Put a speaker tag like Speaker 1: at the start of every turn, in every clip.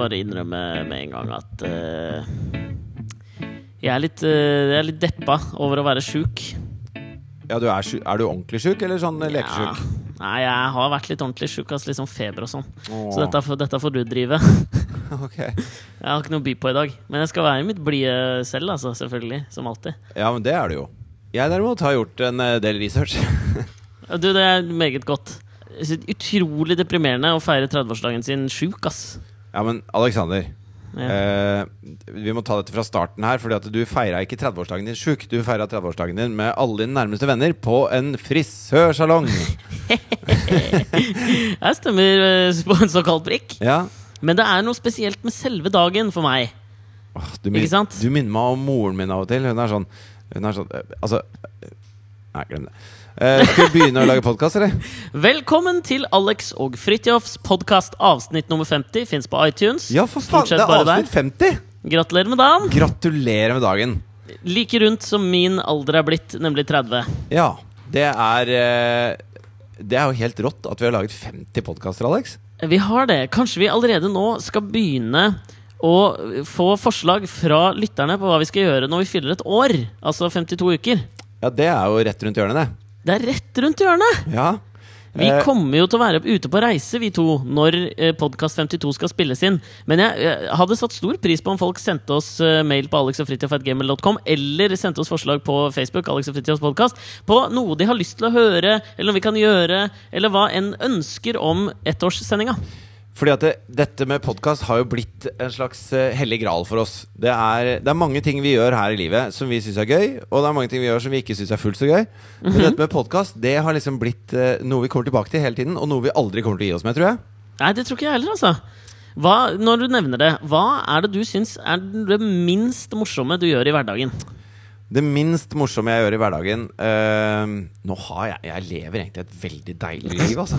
Speaker 1: eh, bare innrømme med en gang at uh, jeg, er litt, uh, jeg er litt deppa over å være sjuk.
Speaker 2: Ja, du er, syk, er du ordentlig sjuk, eller sånn lekesjuk?
Speaker 1: Nei, jeg har vært litt ordentlig sjuk. Altså, sånn feber og sånn. Så dette, dette får du drive.
Speaker 2: ok.
Speaker 1: Jeg har ikke noe å by på i dag. Men jeg skal være mitt blide selv, altså. Selvfølgelig. Som alltid.
Speaker 2: Ja, men det er du jo. Jeg derimot har gjort en eh, del research.
Speaker 1: Du, det er meget godt. Utrolig deprimerende å feire 30-årsdagen sin sjuk, ass.
Speaker 2: Ja, men Alexander.
Speaker 1: Ja.
Speaker 2: Eh, vi må ta dette fra starten her, Fordi at du feira ikke 30-årsdagen din sjuk. Du feira 30-årsdagen din med alle dine nærmeste venner på en frisørsalong.
Speaker 1: Jeg stemmer eh, på en såkalt prikk.
Speaker 2: ja.
Speaker 1: Men det er noe spesielt med selve dagen for meg.
Speaker 2: Åh, du, min, du minner meg om moren min av og til. Hun er sånn, hun er sånn eh, Altså eh, Nei, glem det. Eh, skal vi begynne å lage podkast, eller?
Speaker 1: Velkommen til Alex og Fridtjofs podkast avsnitt nummer 50. Fins på iTunes.
Speaker 2: Ja, for faen! Det er avsnitt 50!
Speaker 1: Gratulerer med dagen!
Speaker 2: Gratulerer med dagen.
Speaker 1: Like rundt som min alder er blitt, nemlig 30.
Speaker 2: Ja, det er eh, Det er jo helt rått at vi har laget 50 podkaster, Alex.
Speaker 1: Vi har det. Kanskje vi allerede nå skal begynne å få forslag fra lytterne på hva vi skal gjøre når vi fyller et år. Altså 52 uker.
Speaker 2: Ja, det er jo rett rundt hjørnet, det.
Speaker 1: Det er rett rundt hjørnet!
Speaker 2: Ja.
Speaker 1: Vi
Speaker 2: Eh,
Speaker 1: kommer jo til å være ute på reise, vi to, når eh, Podkast 52 skal spilles inn. Men jeg hadde satt stor pris på om folk sendte oss eh, mail på alexogfritjofatgamel.com, eller sendte oss forslag på Facebook Alex og Fritjofs podcast, på noe de har lyst til å høre, eller noe vi kan gjøre, eller hva enn ønsker om ettårssendinga.
Speaker 2: Fordi at det, dette med podkast har jo blitt en slags eh, hellig gral for oss. Det er, det er mange ting vi gjør her i livet som vi syns er gøy, og det er mange ting vi gjør som vi ikke syns er fullt så gøy. Men
Speaker 1: Mhm.
Speaker 2: dette med podkast det har liksom blitt eh, noe vi kommer tilbake til hele tiden, og noe vi aldri kommer til å gi oss med, tror jeg.
Speaker 1: Nei, det tror ikke jeg heller, altså. Hva, når du nevner det, hva er det du syns er det minst morsomme du gjør i hverdagen?
Speaker 2: Det minst morsomme jeg gjør i hverdagen uh, Nå har jeg Jeg lever egentlig et veldig deilig liv, altså.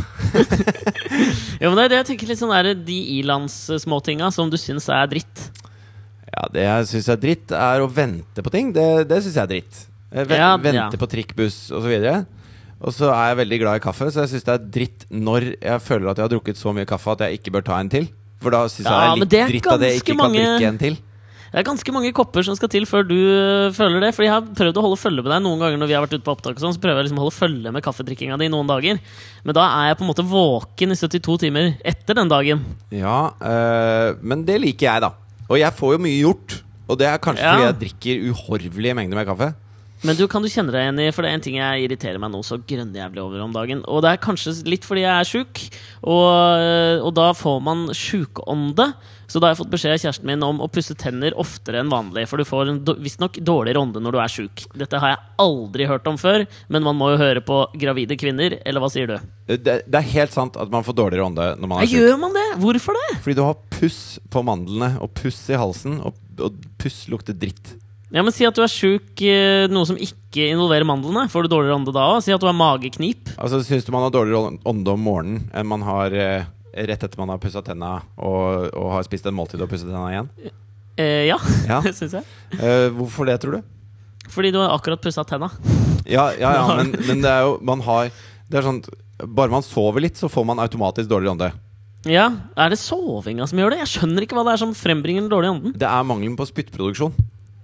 Speaker 1: Jo, men det er det jeg tenker litt sånn der, De ilandssmåtinga som du syns er dritt.
Speaker 2: Ja, det jeg syns er dritt, er å vente på ting. Det, det syns jeg er dritt.
Speaker 1: Ja,
Speaker 2: vente
Speaker 1: ja.
Speaker 2: på trikk, buss osv. Og så er jeg veldig glad i kaffe, så jeg syns det er dritt når jeg føler at jeg har drukket så mye kaffe at jeg ikke bør ta en til. For da syns jeg det er litt
Speaker 1: det er
Speaker 2: dritt at jeg
Speaker 1: ikke
Speaker 2: ikke kan drikke en til.
Speaker 1: Det er ganske mange kopper som skal til før du øh, føler det. Fordi jeg har prøvd å holde følge med deg noen ganger når vi har vært ute på opptak. og sånn, Så prøver jeg liksom å holde følge med kaffedrikkinga di noen dager. Men da er jeg på en måte våken i 72 timer etter den dagen.
Speaker 2: Ja, øh, men det liker jeg, da. Og jeg får jo mye gjort. Og det er kanskje
Speaker 1: Ja.
Speaker 2: fordi jeg drikker uhorvelige mengder med kaffe.
Speaker 1: Men du, kan du kjenne deg igjen i For det er en ting jeg irriterer meg noe så grønnjævlig over om dagen. Og det er kanskje litt fordi jeg er sjuk, og, og da får man sjukånde. Så da har jeg fått beskjed av kjæresten min om å pusse tenner oftere enn vanlig. For du får visstnok dårlig ronde når du er sjuk. Dette har jeg aldri hørt om før, men man må jo høre på gravide kvinner. Eller hva sier du?
Speaker 2: Det, det er helt sant at man får dårlig ronde når man er sjuk.
Speaker 1: gjør man det? Hvorfor det?
Speaker 2: Fordi du har puss på mandlene og puss i halsen, og, og puss lukter dritt.
Speaker 1: Ja, men Si at du er sjuk, eh, noe som ikke involverer mandlene. Får du dårligere ånde da òg? Si at du har mageknip.
Speaker 2: Altså, Syns du man har dårligere ånde om morgenen enn man har eh, rett etter man har pussa tenna og, og har spist en måltid og pusset tenna igjen?
Speaker 1: Eh, ja,
Speaker 2: Ja.
Speaker 1: det syns jeg.
Speaker 2: Eh, hvorfor det, tror du?
Speaker 1: Fordi du har akkurat pussa tenna.
Speaker 2: Ja, ja, ja men, men det er jo Man har Det er sånn Bare man sover litt, så får man automatisk dårligere ånde.
Speaker 1: Ja, Er det sovinga som gjør det? Jeg skjønner ikke hva det er som frembringer den dårlige ånden.
Speaker 2: Det er mangelen på spyttproduksjon.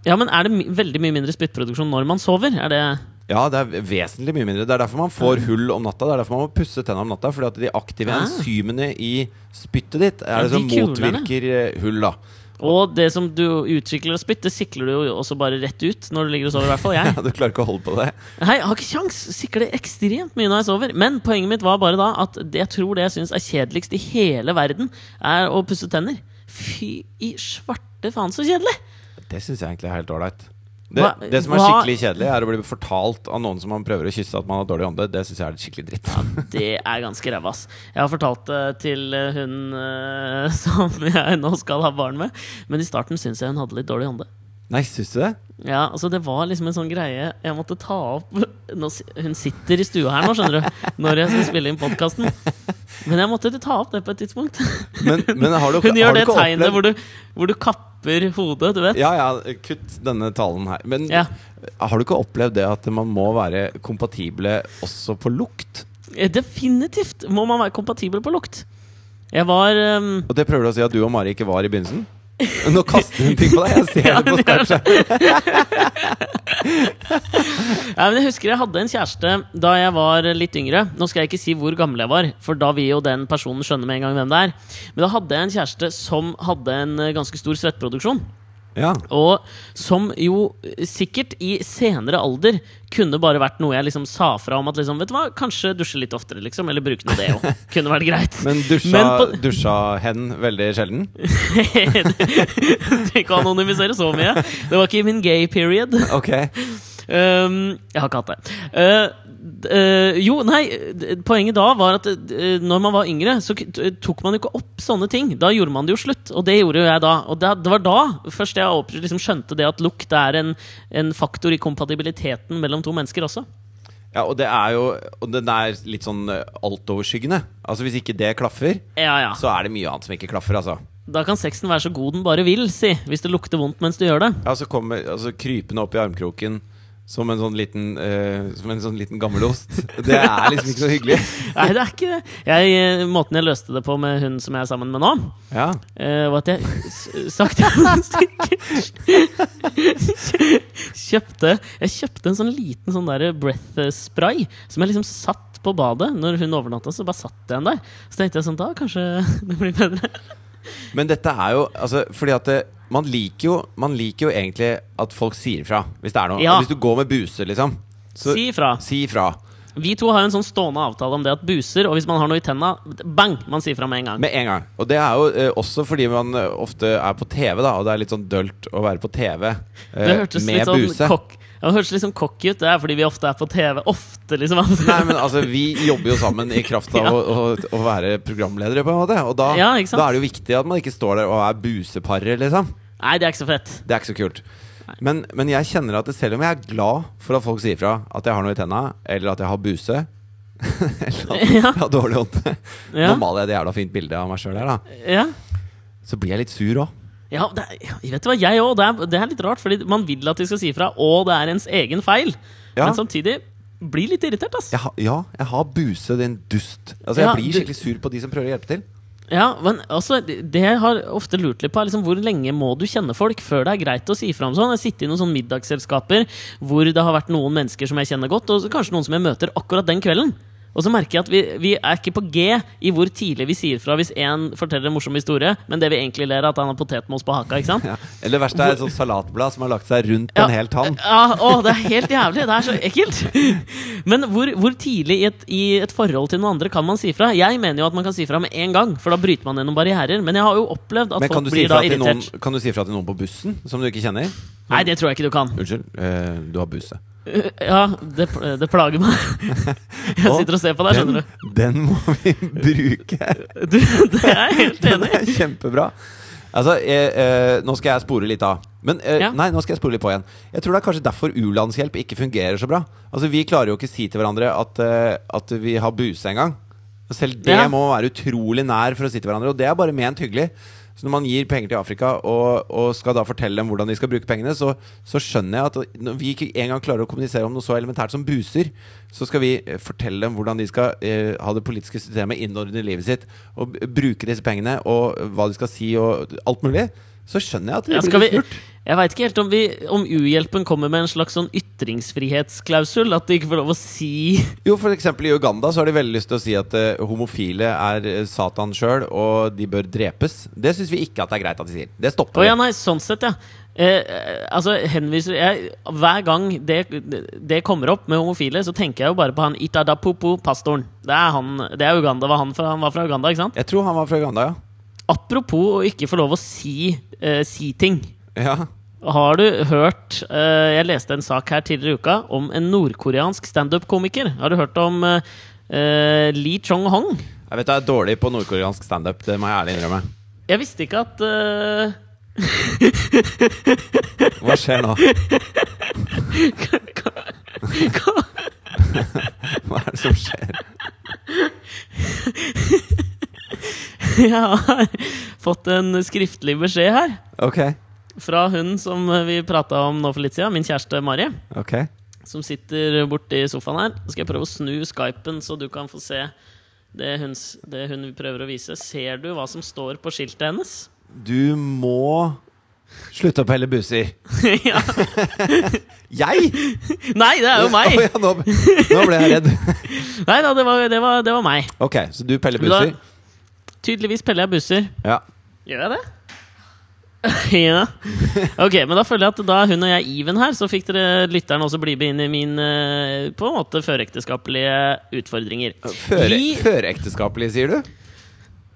Speaker 1: Ja, men Er det my veldig mye mindre spyttproduksjon når man sover? Er det
Speaker 2: Ja, det er vesentlig mye mindre. Det er derfor man får hull om natta. Det er derfor man må pusse tennene om natta. Fordi at de aktive
Speaker 1: Ah.
Speaker 2: enzymene i spyttet ditt er det som motvirker eh, hull, da.
Speaker 1: Og det som du utvikler og spytt, det sikler du jo også bare rett ut når du ligger og sover. i hvert fall jeg
Speaker 2: Ja, du klarer ikke å holde på det.
Speaker 1: Nei, jeg har ikke kjangs Sikler ekstremt mye når jeg sover. Men poenget mitt var bare da at det jeg tror det jeg syns er kjedeligst i hele verden, er å pusse tenner. Fy i svarte faen, så kjedelig!
Speaker 2: Det syns jeg egentlig er helt ålreit. Det, det som er skikkelig kjedelig, er å bli fortalt av noen som man prøver å kysse at man har dårlig ånde. Det syns jeg er skikkelig dritt.
Speaker 1: Det er ganske ræva, ass. Jeg har fortalt det til eh, hun uh, som jeg nå skal ha barn med, men i starten syns jeg hun hadde litt dårlig ånde.
Speaker 2: Nei, syns du det?
Speaker 1: Ja, altså Det var liksom en sånn greie jeg måtte ta opp nå, Hun sitter i stua her nå, skjønner du, når jeg skal spille inn podkasten. Men jeg måtte ta opp det på et tidspunkt.
Speaker 2: Men, men har du,
Speaker 1: Hun
Speaker 2: har
Speaker 1: gjør
Speaker 2: du
Speaker 1: det tegnet
Speaker 2: opplevd-
Speaker 1: hvor du, hvor du kapper hodet, du vet.
Speaker 2: Ja, ja, kutt denne talen her. Men
Speaker 1: Ja.
Speaker 2: har du ikke opplevd det at man må være kompatible også på lukt?
Speaker 1: Definitivt må man være kompatibel på lukt. Jeg var um...
Speaker 2: Og det prøver du å si at du og Mari ikke var i begynnelsen? Nå kaster hun ting på deg! Jeg ser
Speaker 1: Ja,
Speaker 2: det på Snapchat.
Speaker 1: Nei, men Jeg husker jeg hadde en kjæreste da jeg var litt yngre. Nå skal jeg ikke si hvor gammel jeg var, for da vil jo den personen skjønne med en gang hvem det er. Men da hadde jeg en kjæreste som hadde en eh, ganske stor svettproduksjon.
Speaker 2: Ja.
Speaker 1: Og som jo sikkert i senere alder kunne bare vært noe jeg liksom sa fra om at liksom, vet du hva, kanskje dusje litt oftere, liksom. Eller bruke noe deo. Kunne vært greit.
Speaker 2: Men dusja,
Speaker 1: Men på-
Speaker 2: dusja hen veldig sjelden?
Speaker 1: Trenger ikke å anonymisere så mye. Det var ikke i min gay period.
Speaker 2: Ok.
Speaker 1: Um, jeg har ikke hatt det. Uh, uh, jo, nei, poenget da var at uh, når man var yngre, så tok man jo ikke opp sånne ting. Da gjorde man det jo slutt, og det gjorde jo jeg da. Og det, det var da først jeg opp, liksom skjønte det at lukt er en, en faktor i kompatibiliteten mellom to mennesker også.
Speaker 2: Ja, og det er jo Og den er litt sånn eh, altoverskyggende. Altså Hvis ikke det klaffer,
Speaker 1: Ja, ja.
Speaker 2: så er det mye annet som ikke klaffer, altså.
Speaker 1: Da kan sexen være så god den bare vil, si. Hvis det lukter vondt mens du gjør det.
Speaker 2: Ja, så kommer altså, krypende opp i armkroken som en sånn liten uh, Som en sånn liten gammelost. Det er liksom ikke så hyggelig.
Speaker 1: Nei, det er ikke det. Jeg, eh, måten jeg løste det på med hun som jeg er sammen med nå,
Speaker 2: Ja.
Speaker 1: uh, var at jeg sakte kjøpte Jeg kjøpte en sånn liten sånn der breath spray som jeg liksom satt på badet når hun overnatta. Så bare satt jeg den der. Så tenkte jeg sånn Da kanskje det blir bedre.
Speaker 2: Men dette er jo altså, Fordi at det, man, liker jo, man liker jo egentlig at folk sier fra hvis det er noe.
Speaker 1: Ja.
Speaker 2: Hvis du går med buser, liksom. Så
Speaker 1: Si ifra.
Speaker 2: si ifra.
Speaker 1: Vi to har jo en sånn stående avtale om det at buser, og hvis man har noe i tenna, bang! Man sier fra med en gang.
Speaker 2: Med en gang. Og det er jo eh, også fordi man eh, ofte er på TV, da, og det er litt sånn dølt å være på TV eh,
Speaker 1: Det hørtes
Speaker 2: med
Speaker 1: litt sånn
Speaker 2: buse.
Speaker 1: kokk ja, det høres litt sånn cocky ut. Det er fordi vi ofte er på TV. Ofte, liksom.
Speaker 2: Nei, men altså, vi jobber jo sammen i kraft av
Speaker 1: Ja.
Speaker 2: å, å, å være programledere, på en måte. Og da,
Speaker 1: Ja,
Speaker 2: da er det jo viktig at man ikke står der og er buseparer, liksom.
Speaker 1: Nei, det er ikke så fett.
Speaker 2: Det er ikke så kult. Men, men jeg kjenner at selv om jeg er glad for at folk sier fra at jeg har noe i tenna, eller at jeg har buse Eller at jeg har dårlig ånde
Speaker 1: Ja.
Speaker 2: Nå maler jeg et jævla fint bilde av meg sjøl her, da.
Speaker 1: Ja.
Speaker 2: Så blir jeg litt sur òg.
Speaker 1: Ja, det er, vet du hva, jeg òg. Det, er- det er litt rart, fordi man vil at de skal si fra, og det er ens egen feil.
Speaker 2: Ja.
Speaker 1: Men samtidig blir litt irritert, ass.
Speaker 2: Jeg ha, ja, jeg har buse, din dust. Altså, jeg
Speaker 1: Ja,
Speaker 2: blir
Speaker 1: du-
Speaker 2: skikkelig sur på de som prøver å hjelpe til.
Speaker 1: Ja, men altså, det det jeg har ofte lurt litt på, er liksom hvor lenge må du kjenne folk før det er greit å si fra om sånn? Jeg sitter i noen sånne middagsselskaper hvor det har vært noen mennesker som jeg kjenner godt, og kanskje noen som jeg møter akkurat den kvelden. Og så merker jeg at vi, vi er ikke på G i hvor tidlig vi sier fra hvis én forteller en morsom historie, men det vi egentlig ler av, at han har potetmos på haka. ikke sant?
Speaker 2: Ja. Eller det verste er et sånt salatblad som har lagt seg rundt
Speaker 1: Ja.
Speaker 2: en hel tann.
Speaker 1: Ja, å, det er helt jævlig. Det er så ekkelt. Men hvor, hvor tidlig i et, i et forhold til noen andre kan man si fra? Jeg mener jo at man kan si fra med en gang, for da bryter man gjennom barrierer. Men jeg har jo opplevd at
Speaker 2: Men
Speaker 1: folk
Speaker 2: si
Speaker 1: blir da
Speaker 2: irritert. noen, kan du si fra til noen på bussen som du ikke kjenner?
Speaker 1: Nei, det tror jeg ikke du kan.
Speaker 2: Unnskyld, eh, du har buse.
Speaker 1: Ja, det, det plager meg. Jeg sitter og ser på deg, skjønner du.
Speaker 2: Den, må vi bruke.
Speaker 1: du. Det er jeg helt enig i.
Speaker 2: kjempebra. Altså, jeg, eh, Nå skal jeg spore litt av. Men eh,
Speaker 1: Ja.
Speaker 2: nei, nå skal jeg spore litt på igjen. Jeg tror det er kanskje derfor u-landshjelp ikke fungerer så bra. Altså, Vi klarer jo ikke si til hverandre at, eh, at vi har buse engang. Selv det
Speaker 1: Ja.
Speaker 2: må være utrolig nær for å si til hverandre, og det er bare ment hyggelig. Så når man gir penger til Afrika og, og skal da fortelle dem hvordan de skal bruke pengene, så, så skjønner jeg at når vi ikke engang klarer å kommunisere om noe så elementært som buser, så skal vi eh, fortelle dem hvordan de skal eh, ha det politiske systemet innordnet i livet sitt, og bruke disse pengene, og hva de skal si, og alt mulig. Så skjønner jeg at det
Speaker 1: Ja,
Speaker 2: blir snurt.
Speaker 1: Jeg veit ikke helt om, vi, om U-hjelpen kommer med en slags sånn ytringsfrihetsklausul. At de ikke får lov å si
Speaker 2: Jo, for eksempel i Uganda så har de veldig lyst til å si at eh, homofile er eh, Satan sjøl, og de bør drepes. Det syns vi ikke at det er greit at de sier. Det stopper
Speaker 1: Å
Speaker 2: vi.
Speaker 1: ja, nei, sånn sett, ja. Eh, altså, henviser jeg Hver gang det, det kommer opp med homofile, så tenker jeg jo bare på han Itadapopo-pastoren. Det er han Det er Uganda. Var han, fra, han var fra Uganda, ikke sant?
Speaker 2: Jeg tror han var fra Uganda, ja.
Speaker 1: Apropos å ikke få lov å si, eh, si ting.
Speaker 2: ja.
Speaker 1: Har du hørt uh, Jeg leste en sak her tidligere i uka om en nordkoreansk standup-komiker. Har du hørt om uh, Lee Chong-hong?
Speaker 2: Jeg vet jeg er dårlig på nordkoreansk standup, det må jeg ærlig innrømme.
Speaker 1: Jeg visste ikke at uh...
Speaker 2: Hva skjer nå? Hva er det som skjer?
Speaker 1: Jeg har fått en skriftlig beskjed her.
Speaker 2: Ok,
Speaker 1: Fra hun som vi prata om nå for litt siden, min kjæreste Mari.
Speaker 2: Okay.
Speaker 1: Som sitter borti sofaen her. Så skal jeg prøve å snu skypen, så du kan få se det hun, det hun prøver å vise. Ser du hva som står på skiltet hennes?
Speaker 2: Du må slutte å pelle buser.
Speaker 1: ja.
Speaker 2: Jeg?!
Speaker 1: Nei, det er jo meg!
Speaker 2: Oh, ja, nå, nå ble jeg redd.
Speaker 1: Nei da, det var, det, var, det var meg.
Speaker 2: Ok, så du peller
Speaker 1: buser? da- Tydeligvis peller jeg busser.
Speaker 2: Ja.
Speaker 1: Gjør jeg det? ja. Ok, men da føler jeg at da hun og jeg even her, så fikk dere lytteren også bli med inn i min eh, på en måte førekteskapelige utfordringer.
Speaker 2: Føre,
Speaker 1: Vi-
Speaker 2: Førekteskapelige, sier du?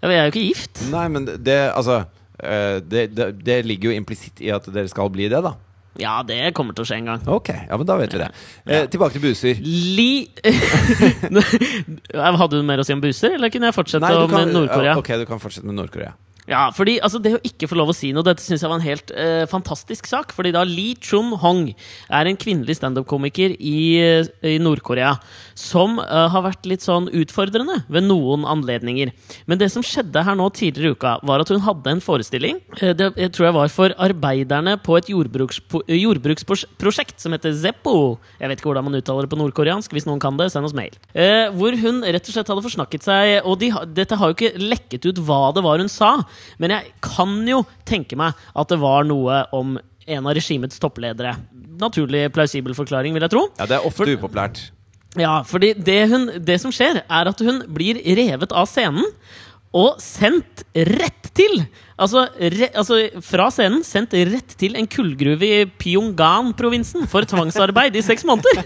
Speaker 1: Ja, men Jeg er jo ikke gift.
Speaker 2: Nei, men det Altså eh, det, det, det ligger jo implisitt i at dere skal bli det, da.
Speaker 1: Ja, det kommer til å skje en gang.
Speaker 2: Ok, ja, men da vet vi det. Eh, tilbake til buser.
Speaker 1: Li... Hadde du mer å si om buser, eller kunne jeg fortsette
Speaker 2: Nei, kan,
Speaker 1: med
Speaker 2: Nord-Korea? Ok, du kan fortsette med Nord-Korea.
Speaker 1: Ja, fordi altså, Det å ikke få lov å si noe, dette syns jeg var en helt eh, fantastisk sak. Fordi da Lee Chun-hong er en kvinnelig standup-komiker i, eh, i Nord-Korea som eh, har vært litt sånn utfordrende ved noen anledninger. Men det som skjedde her nå tidligere i uka, var at hun hadde en forestilling. eh, det jeg tror jeg var for arbeiderne på et jordbrukspo- jordbruksprosjekt som heter Zeppo. Jeg vet ikke hvordan man uttaler det på nordkoreansk. Hvis noen kan det, send oss mail. Eh, hvor hun rett og slett hadde forsnakket seg. Og de, dette har jo ikke lekket ut hva det var hun sa, men jeg kan jo tenke meg at det var noe om en av regimets toppledere. Naturlig plausibel forklaring, vil jeg tro.
Speaker 2: Ja, det er ofte
Speaker 1: For-
Speaker 2: upopulært.
Speaker 1: Ja, fordi det, hun, det som skjer, er at hun blir revet av scenen og sendt rett til Altså, re, altså fra scenen sendt rett til en kullgruve i Pyongan-provinsen for tvangsarbeid i seks måneder.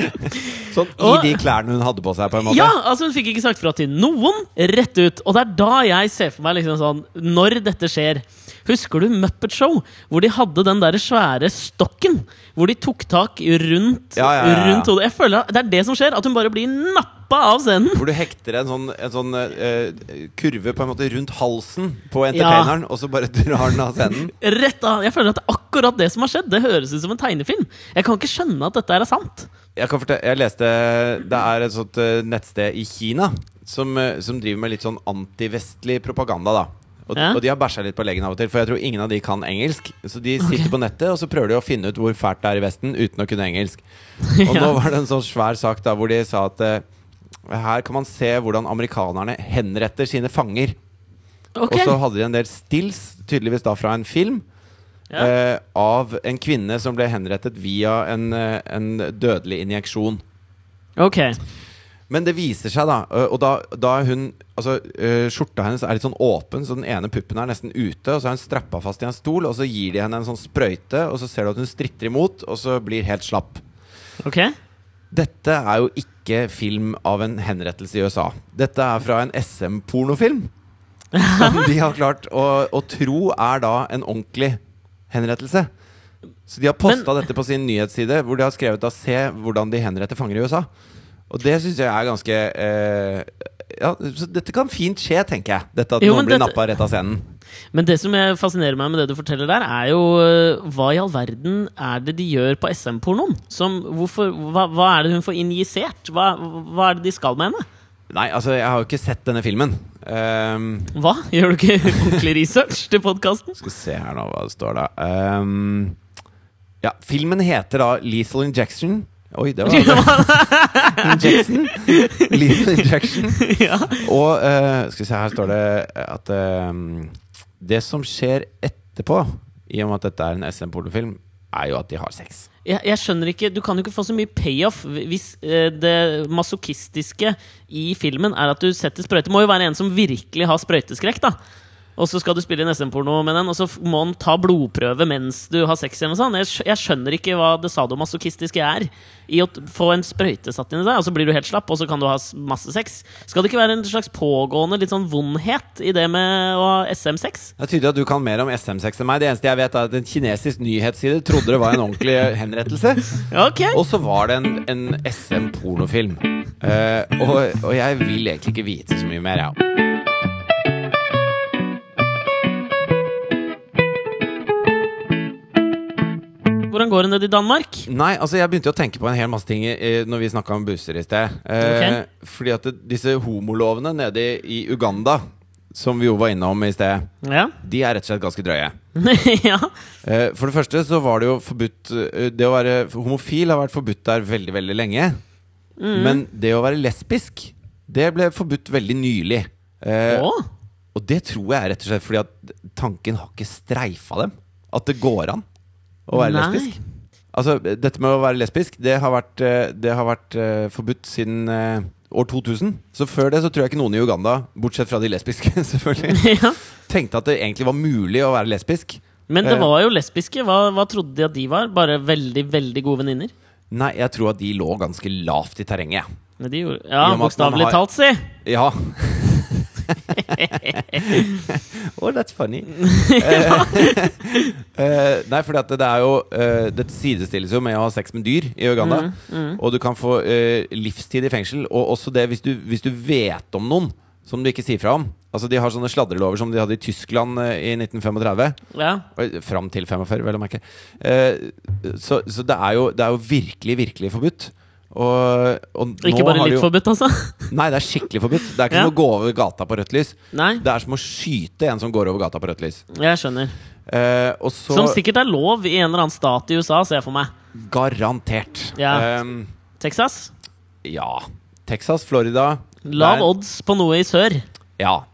Speaker 2: Sånn i
Speaker 1: Og-
Speaker 2: de klærne hun hadde på seg, på en måte.
Speaker 1: Ja, altså Hun fikk ikke sagt fra til noen. Rett ut. Og det er da jeg ser for meg liksom sånn Når dette skjer Husker du Muppet Show? Hvor de hadde den der svære stokken. Hvor de tok tak rundt,
Speaker 2: Ja, ja, ja,
Speaker 1: rundt hodet. Jeg føler Det er det som skjer. At hun bare blir nappa av scenen.
Speaker 2: Hvor du hekter en sånn, en sånn uh, kurve på en måte rundt halsen på entertaineren, og så bare drar den av scenen.
Speaker 1: Rett av. Jeg føler at det er akkurat det som har skjedd. Det høres ut som en tegnefilm. Jeg kan ikke skjønne at dette er sant.
Speaker 2: Jeg, jeg leste Det er et sånt eh, nettsted i Kina som, som driver med litt sånn antivestlig propaganda, da. Og,
Speaker 1: Ja.
Speaker 2: og de har bæsja litt på leggen av og til, for jeg tror ingen av de kan engelsk. Så de sitter
Speaker 1: okay.
Speaker 2: på nettet og så prøver de å finne ut hvor fælt det er i Vesten uten å kunne engelsk. Og
Speaker 1: Ja.
Speaker 2: nå var det en sånn svær sak da hvor de sa at her kan man se hvordan amerikanerne henretter sine fanger.
Speaker 1: Okay.
Speaker 2: Og så hadde de en del stills, tydeligvis da fra en film,
Speaker 1: Ja.
Speaker 2: eh, av en kvinne som ble henrettet via en, eh, en dødelig injeksjon.
Speaker 1: Ok.
Speaker 2: Men det viser seg, da, og da, da hun Altså, skjorta hennes er litt sånn åpen, så den ene puppen er nesten ute, og så er hun strappa fast i en stol, og så gir de henne en sånn sprøyte, og så ser du at hun stritter imot, og så blir helt slapp.
Speaker 1: Ok.
Speaker 2: Dette er jo ikke film av en henrettelse i USA. Dette er fra en SM-pornofilm. Som de har klart å, å tro er da en ordentlig henrettelse. Så de har posta dette på sin nyhetsside, hvor de har skrevet da 'Se hvordan de henretter fanger i USA'. Og det syns jeg er ganske eh, Ja, så dette kan fint skje, tenker jeg. Dette at
Speaker 1: Jo,
Speaker 2: noen blir
Speaker 1: dette-
Speaker 2: nappa rett av scenen.
Speaker 1: Men det som fascinerer meg med det du forteller der, er jo øh, hva i all verden er det de gjør på SM-pornoen? Hva, hva er det hun får injisert? Hva, hva er det de skal med henne?
Speaker 2: Nei, altså, jeg har jo ikke sett denne filmen. Um,
Speaker 1: Hva? Gjør du ikke ordentlig research til podkasten?
Speaker 2: Skal se her nå hva det står da Um, Ja, filmen heter da Lethal Injection Oi, det var Injection Lethal Injection
Speaker 1: ja.
Speaker 2: Og uh, skal vi se, her står det at ehm, Det som skjer etterpå I og med at dette er en SM-pornofilm Er jo at de har sex
Speaker 1: jeg, jeg skjønner ikke, Du kan jo ikke få så mye payoff hvis eh, det masochistiske i filmen er at du setter sprøyte. Det må jo være en som virkelig har sprøyteskrekk. da Og så skal du spille inn SM-porno med den, og så må han ta blodprøve mens du har sex. Hjemme, sånn. Jeg, jeg skjønner ikke hva det sadomasochistiske er i å få en sprøyte satt inn i deg, og så blir du helt slapp, og så kan du ha masse sex. Skal det ikke være en slags pågående litt sånn vondhet i det med å ha SM-sex?
Speaker 2: Det er tydelig at du kan mer om SM-sex enn meg Det eneste jeg vet er at en kinesisk nyhetsside Trodde det var en ordentlig henrettelse
Speaker 1: okay.
Speaker 2: Og så var det en, en SM-pornofilm. Uh, og, og jeg vil egentlig ikke vite så mye mer, jeg.
Speaker 1: Hvordan går det nede i Danmark?
Speaker 2: Nei, altså jeg begynte å tenke på en hel masse ting eh, når vi snakka om busser i sted. Eh, Fordi at det, disse homolovene nede i, Uganda, som vi jo var innom i sted,
Speaker 1: Ja.
Speaker 2: de er rett og slett ganske drøye.
Speaker 1: ja.
Speaker 2: Eh, for det første så var det jo forbudt eh, Det å være homofil har vært forbudt der veldig, veldig lenge. Men det å være lesbisk, Det ble forbudt veldig nylig. Eh, og det tror jeg er rett og slett fordi at tanken har ikke streifa dem. At det går an å være
Speaker 1: Nei.
Speaker 2: lesbisk. Altså, dette med å være lesbisk, det har vært, eh, det har vært uh, forbudt siden uh, år 2000. Så før det så tror jeg ikke noen i Uganda, bortsett fra de lesbiske, selvfølgelig,
Speaker 1: ja.
Speaker 2: tenkte at det egentlig var mulig å være lesbisk.
Speaker 1: Men det var jo lesbiske. Hva, hva trodde de at de var? Bare veldig, veldig gode venninner?
Speaker 2: Nei, jeg tror at de lå ganske lavt i terrenget.
Speaker 1: Men de gjorde- Ja, bokstavelig talt, si!
Speaker 2: Ja. oh, that's funny. Eh, nei, for det er jo uh, Det sidestilles jo med å ha sex med dyr i Uganda.
Speaker 1: Mm,
Speaker 2: Og du kan få uh, livstid i fengsel. Og også det hvis du, hvis du vet om noen som du ikke sier fra om. Altså De har sånne sladrelover som de hadde i Tyskland i 1935.
Speaker 1: Ja.
Speaker 2: Fram til 45, vel å merke. Så så det, er jo, det er jo virkelig, virkelig forbudt. Og, og
Speaker 1: Ikke bare
Speaker 2: har
Speaker 1: litt
Speaker 2: jo-
Speaker 1: forbudt, altså?
Speaker 2: Nei, det er skikkelig forbudt. Det er ikke
Speaker 1: Ja.
Speaker 2: som å gå over gata på rødt lys.
Speaker 1: Nei,
Speaker 2: Det er som å skyte en som går over gata på rødt lys.
Speaker 1: jeg skjønner.
Speaker 2: Eh, så
Speaker 1: Som sikkert er lov i en eller annen stat i USA, ser jeg for meg.
Speaker 2: Garantert.
Speaker 1: Ja.
Speaker 2: Um,
Speaker 1: Texas?
Speaker 2: ja. Texas, Florida
Speaker 1: Lav
Speaker 2: der-
Speaker 1: odds på noe i sør.
Speaker 2: Ja.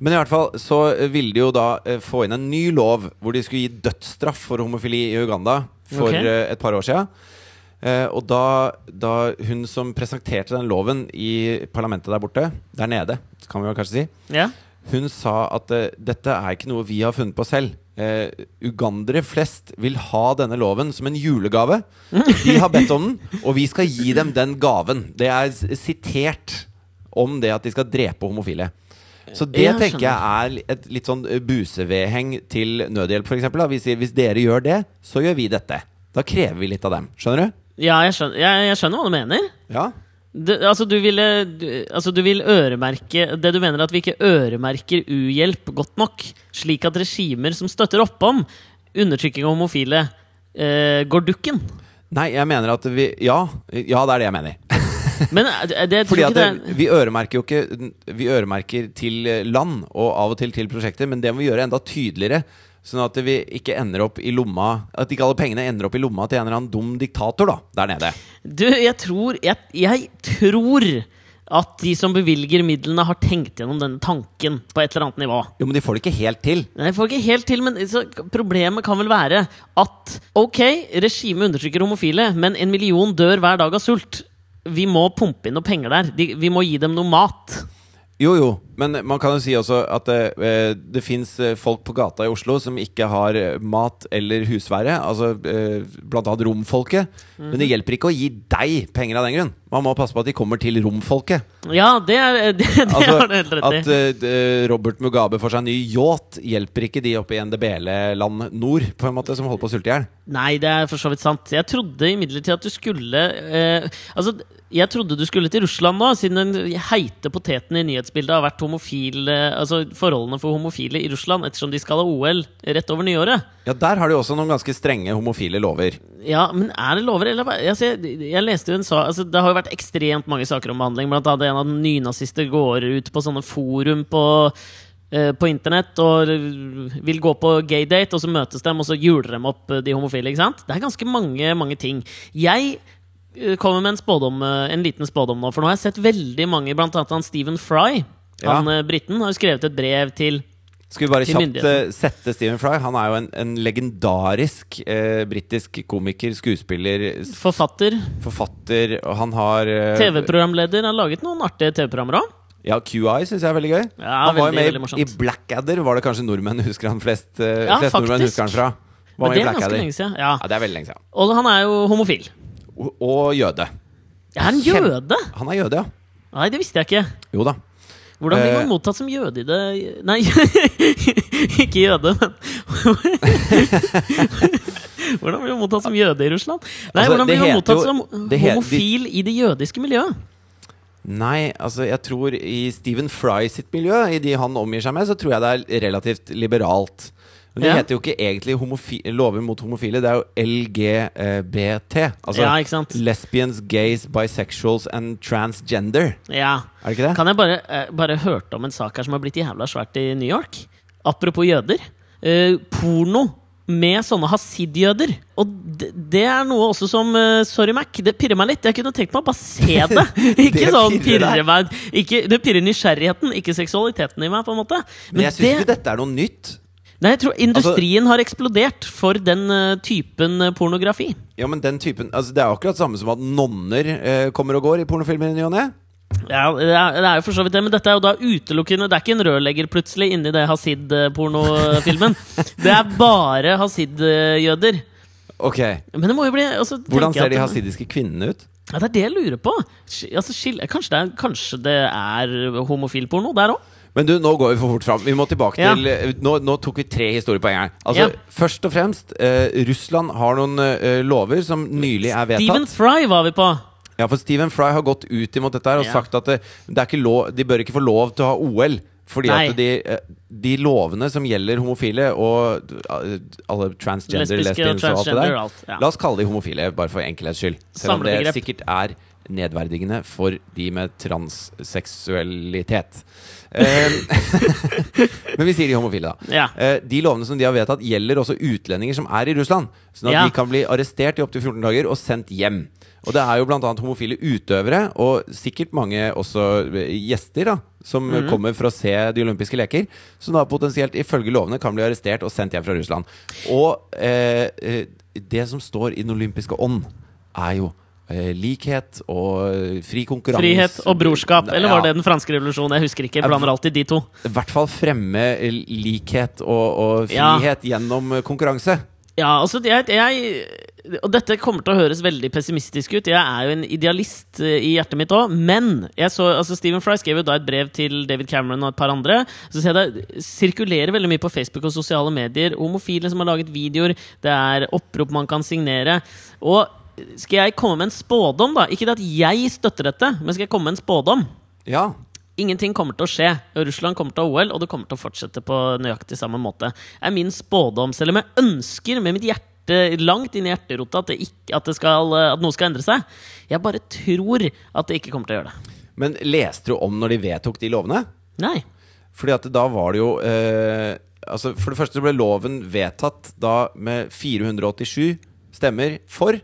Speaker 2: Men i hvert fall så ville de jo da eh, få inn en ny lov hvor de skulle gi dødsstraff for homofili i Uganda for
Speaker 1: okay.
Speaker 2: eh, et par år sia. Eh, og da, da hun som presenterte den loven i parlamentet der borte, der nede, kan vi vel kanskje si,
Speaker 1: Ja.
Speaker 2: Hun sa at eh, dette er ikke noe vi har funnet på selv. Eh, ugandere flest vil ha denne loven som en julegave. De har bedt om den, og vi skal gi dem den gaven. Det er sitert om det at de skal drepe homofile. Så det
Speaker 1: jeg
Speaker 2: tenker jeg er et litt sånn eh, busevedheng til nødhjelp, f.eks. Hvis, hvis dere gjør det, så gjør vi dette. Da krever vi litt av dem. Skjønner du?
Speaker 1: Ja, jeg skjønner, jeg, jeg skjønner hva du mener.
Speaker 2: Ja.
Speaker 1: Du, altså, du ville du, Altså, du vil øremerke Det du mener er at vi ikke øremerker uhjelp godt nok, slik at regimer som støtter opp om undertrykking av homofile, eh, går dukken?
Speaker 2: Nei, jeg mener at vi Ja, ja det er det jeg mener.
Speaker 1: Men eh, det, tror
Speaker 2: Fordi at
Speaker 1: det
Speaker 2: det, vi øremerker jo ikke Vi øremerker til land og av og til til prosjekter, men det må vi gjøre enda tydeligere. Sånn at vi ikke ender opp i lomma At ikke alle pengene ender opp i lomma til en eller annen dum diktator da, der nede.
Speaker 1: Du, jeg tror Jeg, jeg tror at de som bevilger midlene, har tenkt gjennom denne tanken på et eller annet nivå.
Speaker 2: Jo, men de får det ikke helt til.
Speaker 1: Nei, de får ikke helt til, men så, Problemet kan vel være at ok, regimet undertrykker homofile, men en million dør hver dag av sult. Vi må pumpe inn noe penger der. De, vi må gi dem noe mat.
Speaker 2: Jo, jo, men man kan jo si også at det, det fins folk på gata i Oslo som ikke har eh, mat eller husvære. Altså eh, blant annet romfolket. Men det hjelper ikke å gi deg penger av den grunn. Man må passe på at de kommer til romfolket.
Speaker 1: Ja, det, er, det, det
Speaker 2: Altså,
Speaker 1: har du helt rett i.
Speaker 2: at uh, Robert Mugabe får seg en ny yacht, hjelper ikke de oppe i NDBL-land nord, på en måte, som holder på å sulte i hjel.
Speaker 1: Nei, det er for så vidt sant. Jeg trodde imidlertid at du skulle uh, Altså, jeg trodde du skulle til Russland nå, siden den heite poteten i nyhetsbildet har vært homofil eh, Altså forholdene for homofile i Russland, ettersom de skal ha OL rett over nyåret.
Speaker 2: Ja, Der har de også noen ganske strenge homofile lover.
Speaker 1: Ja, men er det lover, eller altså, jeg, jeg leste jo en sak altså, Det har jo vært ekstremt mange saker om behandling. Blant annet en av nynazister går ut på sånne forum på eh, på internett og vil gå på gaydate, og så møtes dem, og så juler dem opp eh, de homofile. ikke sant? Det er ganske mange, mange ting. Jeg eh, kommer med en, spådom, en liten spådom nå, for nå har jeg sett veldig mange, blant annet Stephen Fry.
Speaker 2: Ja.
Speaker 1: Han eh, briten har jo skrevet et brev til
Speaker 2: Skal vi bare kjapt eh, sette Stephen Fry? Han er jo en, en legendarisk eh, britisk komiker, skuespiller,
Speaker 1: forfatter,
Speaker 2: forfatter, og han har eh,
Speaker 1: TV-programleder. Har laget noen artige TV-programmer òg.
Speaker 2: Ja, QI syns jeg er veldig gøy.
Speaker 1: Ja,
Speaker 2: han var jo
Speaker 1: veldig,
Speaker 2: med i, i Blackadder, var det kanskje nordmenn husker han flest, eh,
Speaker 1: Ja,
Speaker 2: flest nordmenn husker han fra. Var
Speaker 1: Men det er ganske lenge siden. Ja.
Speaker 2: Ja, det er veldig lenge siden.
Speaker 1: Og han er jo homofil.
Speaker 2: Og, og jøde.
Speaker 1: Er han jøde?
Speaker 2: Han er jøde, ja.
Speaker 1: Nei, det visste jeg ikke.
Speaker 2: Jo da.
Speaker 1: Hvordan blir
Speaker 2: Eh.
Speaker 1: man mottatt som jøde i det Nei, ikke jøde, men Hvordan blir man mottatt som jøde i Russland? Nei,
Speaker 2: Altså,
Speaker 1: hvordan blir man mottatt som homofil i det jødiske miljøet?
Speaker 2: Nei, altså jeg tror i Stephen Fry sitt miljø, i de han omgir seg med, så tror jeg det er relativt liberalt. Men det
Speaker 1: Ja.
Speaker 2: heter jo ikke egentlig lover mot homofile, det er jo LGBT. Altså
Speaker 1: Ja,
Speaker 2: lesbians, gays, bisexuals and transgender.
Speaker 1: Ja.
Speaker 2: Er det ikke det?
Speaker 1: Kan jeg bare, eh, bare hørte om en sak her som har blitt jævla svært i New York? Apropos jøder. Eh, porno med sånne hasidjøder. Og det, det er noe også som uh, Sorry, Mac, det pirrer meg litt. Jeg kunne tenkt meg å bare se det. Ikke
Speaker 2: Det
Speaker 1: sånn
Speaker 2: pirrer
Speaker 1: meg ikke, Det pirrer nysgjerrigheten, ikke seksualiteten i meg, på en måte.
Speaker 2: Men jeg syns
Speaker 1: det,
Speaker 2: ikke dette er noe nytt.
Speaker 1: Nei, jeg tror industrien har eksplodert for den eh, typen eh, pornografi.
Speaker 2: Ja, men den typen altså Det er akkurat samme som at nonner eh, kommer og går i pornofilmer i ny og ne.
Speaker 1: Ja, det er, jo for så vidt det, men dette er jo da utelukkende Det er ikke en rørlegger plutselig inni det Hasid-pornofilmen. det er bare Hasid-jøder.
Speaker 2: Ok,
Speaker 1: bli altså,
Speaker 2: Hvordan ser de hasidiske kvinnene ut?
Speaker 1: Ja, Det er det jeg lurer på. Altså, kanskje, det er, kanskje det er homofil porno der òg?
Speaker 2: Men du, nå går vi for fort fram. Vi må tilbake til eh, nå, nå tok vi tre historier på en gang. Altså,
Speaker 1: Ja.
Speaker 2: Først og fremst, eh, Russland har noen eh, lover som nylig er vedtatt.
Speaker 1: Stephen Fry var vi på.
Speaker 2: Ja, for Stephen Fry har gått ut imot dette her og
Speaker 1: Ja.
Speaker 2: sagt at det, det ikke lov, de bør ikke få lov til å ha OL. Fordi
Speaker 1: Nei.
Speaker 2: at de, eh, de lovene som gjelder homofile og eh, alle transgender,
Speaker 1: Lesbiske og
Speaker 2: transgender og alt det der. La oss kalle de homofile, bare for enkelhets skyld. Selv om det sikkert er nedverdigende for de med transseksualitet. Eh, Men vi sier de homofile, da.
Speaker 1: Ja.
Speaker 2: Eh, De lovene som de har vedtatt, gjelder også utlendinger som er i Russland. Sånn at
Speaker 1: Ja.
Speaker 2: de kan bli arrestert i opptil 14 dager og sendt hjem. Og det er jo bl.a. homofile utøvere, og sikkert mange også eh, gjester, da, som
Speaker 1: Mhm.
Speaker 2: kommer for å se de olympiske leker, som da potensielt ifølge lovene kan bli arrestert og sendt hjem fra Russland. Og eh, eh, det som står i den olympiske ånd, er jo likhet og eh, fri konkurranse
Speaker 1: Frihet og brorskap. Eller var
Speaker 2: Ja.
Speaker 1: det den franske revolusjonen? Jeg husker ikke. Jeg blander alltid de to.
Speaker 2: I hvert fall fremme eh, likhet og, og
Speaker 1: Ja.
Speaker 2: frihet gjennom eh, konkurranse.
Speaker 1: Ja, altså jeg, jeg Og dette kommer til å høres veldig pessimistisk ut. Jeg er jo en idealist eh, i hjertet mitt òg. Men jeg så, altså Stephen Fry skrev jo da et brev til David Cameron og et par andre. Så ser jeg det sirkulerer veldig mye på Facebook og sosiale medier. Homofile som har laget videoer. Det er opprop man kan signere. Og skal jeg komme med en spådom, da? Ikke det at jeg støtter dette, men skal jeg komme med en spådom?
Speaker 2: Ja.
Speaker 1: Ingenting kommer til å skje. Russland kommer til å OL, og det kommer til å fortsette på nøyaktig samme måte. er min spådom, selv om jeg ønsker med mitt hjerte langt inn i hjerterota at, det ikke, at, det skal, at noe skal endre seg. Jeg bare tror at det ikke kommer til å gjøre det.
Speaker 2: Men leste du om når de vedtok de lovene?
Speaker 1: Nei.
Speaker 2: Fordi at da var det jo eh, Altså For det første ble loven vedtatt da med 487 stemmer for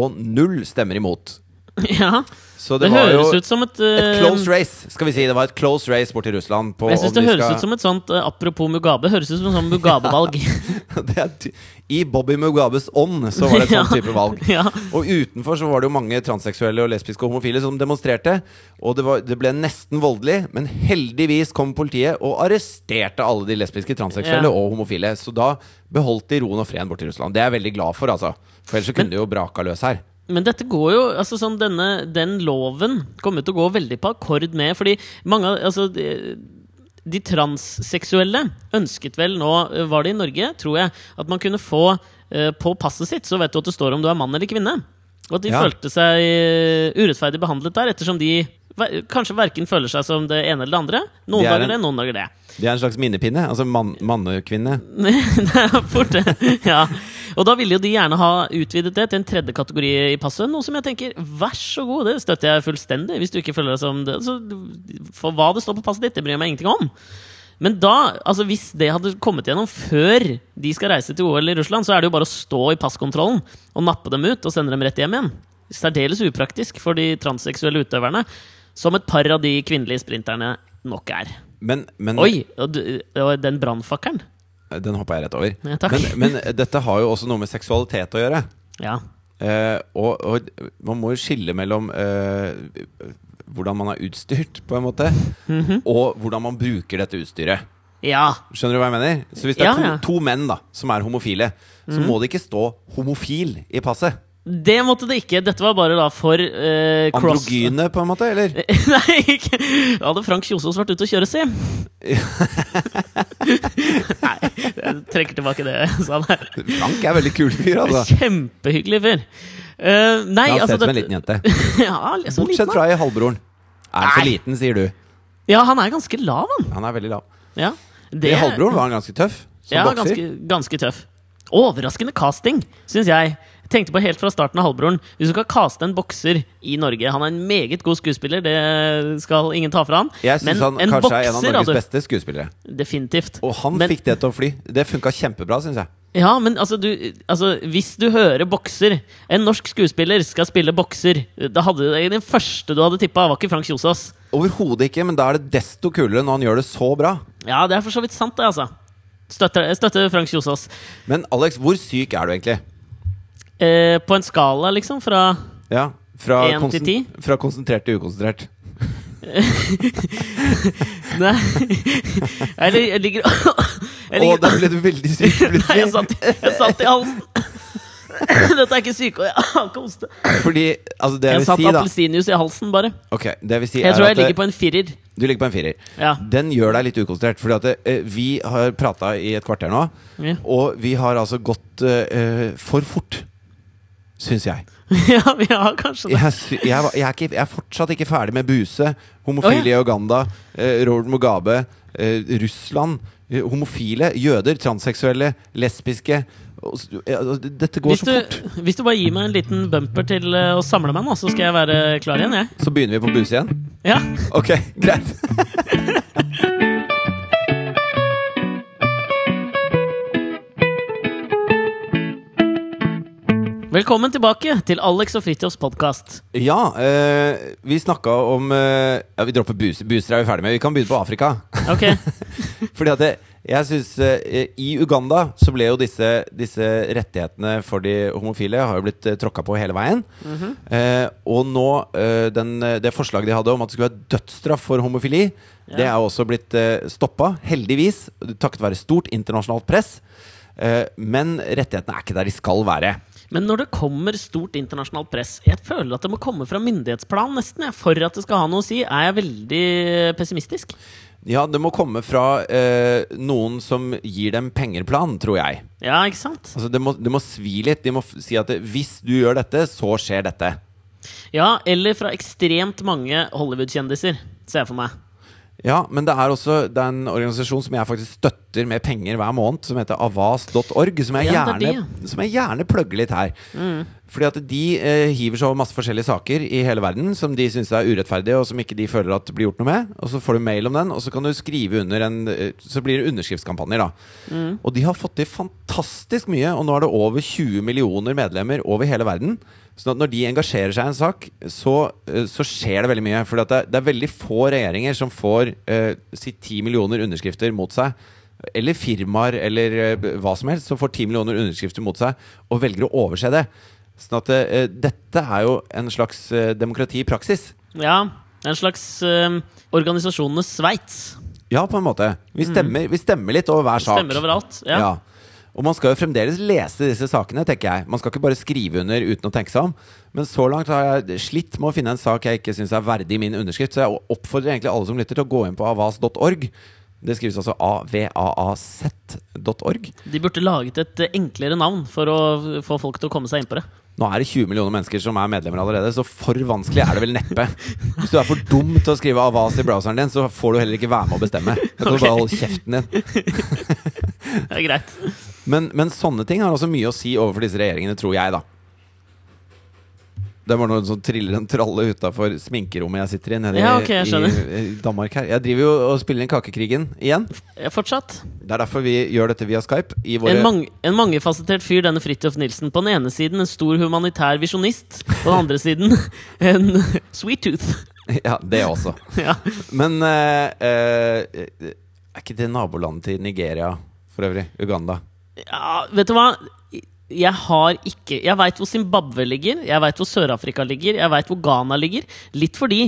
Speaker 2: og null stemmer imot.
Speaker 1: Ja,
Speaker 2: Så det,
Speaker 1: det, høres ut som et,
Speaker 2: et
Speaker 1: eh,
Speaker 2: close race, skal vi si. Det var et close race borti Russland. På
Speaker 1: Jeg syns det høres
Speaker 2: skal-
Speaker 1: ut som et sånt uh, Apropos Mugabe, høres ut som et sånt Mugabe-valg.
Speaker 2: er I Bobby Mugabes ånd så var det et
Speaker 1: Ja.
Speaker 2: sånn type valg.
Speaker 1: ja.
Speaker 2: Og utenfor så var det jo mange transseksuelle og lesbiske og homofile som demonstrerte. Og det, var, det ble nesten voldelig, men heldigvis kom politiet og arresterte alle de lesbiske, transseksuelle
Speaker 1: Ja.
Speaker 2: og homofile. Så da beholdt de roen og freden borti Russland. Det er jeg veldig glad for, altså. For ellers så kunne det jo braka løs her.
Speaker 1: Men dette går jo altså sånn denne, Den loven kommer til å gå veldig på akkord med Fordi mange altså, de, de transseksuelle ønsket vel nå eh, Var det i Norge, tror jeg, at man kunne få eh, på passet sitt Så vet du at det står om du er mann eller kvinne. Og at de
Speaker 2: Ja.
Speaker 1: følte seg eh, urettferdig behandlet der, ettersom de kanskje verken føler seg som det ene eller det andre. Noen
Speaker 2: er
Speaker 1: dager det, noen dager det.
Speaker 2: De er en slags minnepinne. Altså mann, mannekvinne.
Speaker 1: det er fort det. Ja. Og da ville jo de gjerne ha utvidet det til en tredje kategori i passet. Noe som jeg tenker, vær så god, det støtter jeg fullstendig. Hvis du ikke føler deg som det. Så for hva det står på passet ditt, det bryr jeg meg ingenting om. Men da, altså hvis det hadde kommet gjennom før de skal reise til OL i Russland, så er det jo bare å stå i passkontrollen og nappe dem ut og sende dem rett hjem igjen. Særdeles upraktisk for de transseksuelle utøverne. Som et par av de kvinnelige sprinterne nok er.
Speaker 2: Men, men
Speaker 1: Oi! Og og den brannfakkelen.
Speaker 2: Den hoppa jeg rett over.
Speaker 1: Ja.
Speaker 2: Men, men dette har jo også noe med seksualitet å gjøre.
Speaker 1: Ja.
Speaker 2: Eh, og, og man må jo skille mellom eh, hvordan man er utstyrt, på en måte,
Speaker 1: Mhm.
Speaker 2: og hvordan man bruker dette utstyret.
Speaker 1: ja.
Speaker 2: Skjønner du hva jeg mener? Så hvis det er
Speaker 1: Ja,
Speaker 2: to, to menn da som er homofile, så må det ikke stå 'homofil' i passet.
Speaker 1: Det måtte det ikke. Dette var bare da for uh, cross...
Speaker 2: Androgyne, på en måte? Eller?
Speaker 1: Nei, ikke Da hadde Frank Kjosås vært ute og kjøre, si. Nei, jeg trekker tilbake det jeg sa der.
Speaker 2: Frank er veldig kul fyr, altså.
Speaker 1: Kjempehyggelig fyr. Uh, nei,
Speaker 2: Han
Speaker 1: altså
Speaker 2: ser ut som en liten jente.
Speaker 1: ja, liksom
Speaker 2: Bortsett
Speaker 1: liten,
Speaker 2: fra i halvbroren. Er han så liten, sier du?
Speaker 1: Ja, han er ganske lav, han.
Speaker 2: Han er veldig lav.
Speaker 1: Ja,
Speaker 2: I halvbroren var han ganske tøff. Som
Speaker 1: ja,
Speaker 2: bokser.
Speaker 1: ganske, ganske tøff. Overraskende casting, syns jeg. Tenkte på helt fra starten av halvbroren. Hvis du skal kaste en bokser i Norge Han er en meget god skuespiller, det skal ingen ta fra han.
Speaker 2: Jeg syns han
Speaker 1: en
Speaker 2: kanskje er en av Norges
Speaker 1: altså,
Speaker 2: beste skuespillere.
Speaker 1: Definitivt.
Speaker 2: Og han
Speaker 1: Men-
Speaker 2: fikk det til å fly. Det funka kjempebra, syns jeg.
Speaker 1: Ja, men altså, du, altså Hvis du hører bokser En norsk skuespiller skal spille bokser Da hadde Den første du hadde tippa, var ikke Frank Kjosås.
Speaker 2: Overhodet ikke, men da er det desto kulere når han gjør det så bra.
Speaker 1: Ja, det er for så vidt sant, det, altså. Støtter, støtter Frank Kjosås.
Speaker 2: Men Alex, hvor syk er du egentlig?
Speaker 1: Eh, på en skala, liksom, fra
Speaker 2: Ja, fra,
Speaker 1: En til ti?
Speaker 2: fra konsentrert til ukonsentrert.
Speaker 1: Nei Eller jeg ligger Jeg
Speaker 2: Å,
Speaker 1: ligger
Speaker 2: ble du veldig syk
Speaker 1: Nei, jeg
Speaker 2: plutselig.
Speaker 1: satt, jeg satt i halsen. Dette er ikke syke, og jeg har ikke hoste.
Speaker 2: Fordi, altså det jeg
Speaker 1: Jeg
Speaker 2: vil
Speaker 1: satt
Speaker 2: si, da
Speaker 1: appelsinjuice i halsen, bare.
Speaker 2: Ok, det vil si
Speaker 1: Jeg
Speaker 2: er
Speaker 1: tror
Speaker 2: at
Speaker 1: jeg ligger på en firer.
Speaker 2: Du ligger på en firer.
Speaker 1: Ja.
Speaker 2: Den gjør deg litt ukonsentrert. Fordi at eh, vi har prata i et kvarter nå,
Speaker 1: Ja.
Speaker 2: og vi har altså gått eh, for fort. Syns jeg.
Speaker 1: ja, vi har kanskje det.
Speaker 2: Jeg, jeg, jeg, er ikke, jeg er fortsatt ikke ferdig med Buse, homofile i Uganda, eh, Robert Mugabe, eh, Russland, eh, homofile, jøder, transseksuelle, lesbiske. Dette går
Speaker 1: Hvis
Speaker 2: så
Speaker 1: du,
Speaker 2: fort.
Speaker 1: hvis du bare gir meg en liten bumper til eh, å samle meg nå, så skal jeg være klar igjen, jeg.
Speaker 2: Så begynner vi på Buse igjen.
Speaker 1: Ja.
Speaker 2: Ok, greit.
Speaker 1: Velkommen tilbake til Alex og Fridtjofs podkast.
Speaker 2: Ja, eh, vi snakka om eh, Ja, vi dropper buser, Buser er vi ferdig med. Vi kan begynne på Afrika.
Speaker 1: Ok.
Speaker 2: Fordi at det, jeg synes eh, I Uganda så ble jo disse, disse rettighetene for de homofile Har jo blitt eh, tråkka på hele veien. eh, og nå eh, den, eh, det forslaget de hadde om at det skulle være dødsstraff for homofili, det er jo også blitt eh, stoppa, heldigvis, takket være stort internasjonalt press. Eh, men rettighetene er ikke der de skal være.
Speaker 1: Men når det kommer stort internasjonalt press Jeg føler at det må komme fra myndighetsplan nesten. jeg. For at det skal ha noe å si, er jeg veldig pessimistisk.
Speaker 2: Ja, det må komme fra eh, noen som gir dem pengerplan, tror jeg.
Speaker 1: Ja, ikke sant?
Speaker 2: Altså, det, må, det må svi litt. De må si at det, hvis du gjør dette, så skjer dette.
Speaker 1: Ja, eller fra ekstremt mange Hollywood-kjendiser, ser jeg for meg.
Speaker 2: Ja, men det er også det er en organisasjon som jeg faktisk støtter med penger hver måned, som heter avas.org, som,
Speaker 1: Ja,
Speaker 2: som jeg gjerne plugger litt her. Fordi at de eh, hiver så masse forskjellige saker i hele verden som de syns er urettferdige, og som ikke de føler at blir gjort noe med. Og så får du mail om den, og så kan du skrive under en eh, Så blir det underskriftskampanjer, da. Og de har fått til fantastisk mye, og nå er det over 20 millioner medlemmer over hele verden. Så når de engasjerer seg i en sak, så, eh, så skjer det veldig mye. For det, det er veldig få regjeringer som får eh, si 10 millioner underskrifter mot seg. Eller firmaer eller eh, hva som helst som får 10 millioner underskrifter mot seg, og velger å overse det. Sånn at eh, dette er jo en slags demokrati i praksis.
Speaker 1: Ja, en slags uh, organisasjonenes Sveits.
Speaker 2: Ja, på en måte. Vi stemmer, vi stemmer litt over hver sak.
Speaker 1: Stemmer overalt. Ja.
Speaker 2: Ja. Og man skal jo fremdeles lese disse sakene, tenker jeg. Man skal ikke bare skrive under uten å tenke seg om. Men så langt har jeg slitt med å finne en sak jeg ikke syns er verdig min underskrift. Så jeg oppfordrer egentlig alle som lytter, til å gå inn på avas.org. Det skrives altså avaaz.org.
Speaker 1: De burde laget et enklere navn for å få folk til å komme seg inn på det.
Speaker 2: Nå er det 20 millioner mennesker som er medlemmer allerede, så for vanskelig er det vel neppe. Hvis du er for dum til å skrive Avas i browseren din, så får du heller ikke være med å bestemme. Da kan
Speaker 1: Ok.
Speaker 2: du bare holde kjeften din.
Speaker 1: Det er greit.
Speaker 2: Men, men sånne ting har også mye å si overfor disse regjeringene, tror jeg, da. Det var noen som triller en tralle utafor sminkerommet jeg sitter i nede
Speaker 1: Ja, okay,
Speaker 2: i, Danmark her. Jeg driver jo og spiller inn Kakekrigen igjen.
Speaker 1: Fortsatt.
Speaker 2: Det er derfor vi gjør dette via Skype. I våre
Speaker 1: En, mang en mangefasettert fyr, denne Fridtjof Nilsen. På den ene siden en stor humanitær visjonist. På den andre siden en sweet tooth.
Speaker 2: Ja, det også.
Speaker 1: Ja.
Speaker 2: Men uh, uh, er ikke det nabolandet til Nigeria for øvrig? Uganda?
Speaker 1: ja, vet du hva? Jeg har ikke Jeg veit hvor Zimbabwe ligger, jeg veit hvor Sør-Afrika ligger, jeg veit hvor Ghana ligger. Litt fordi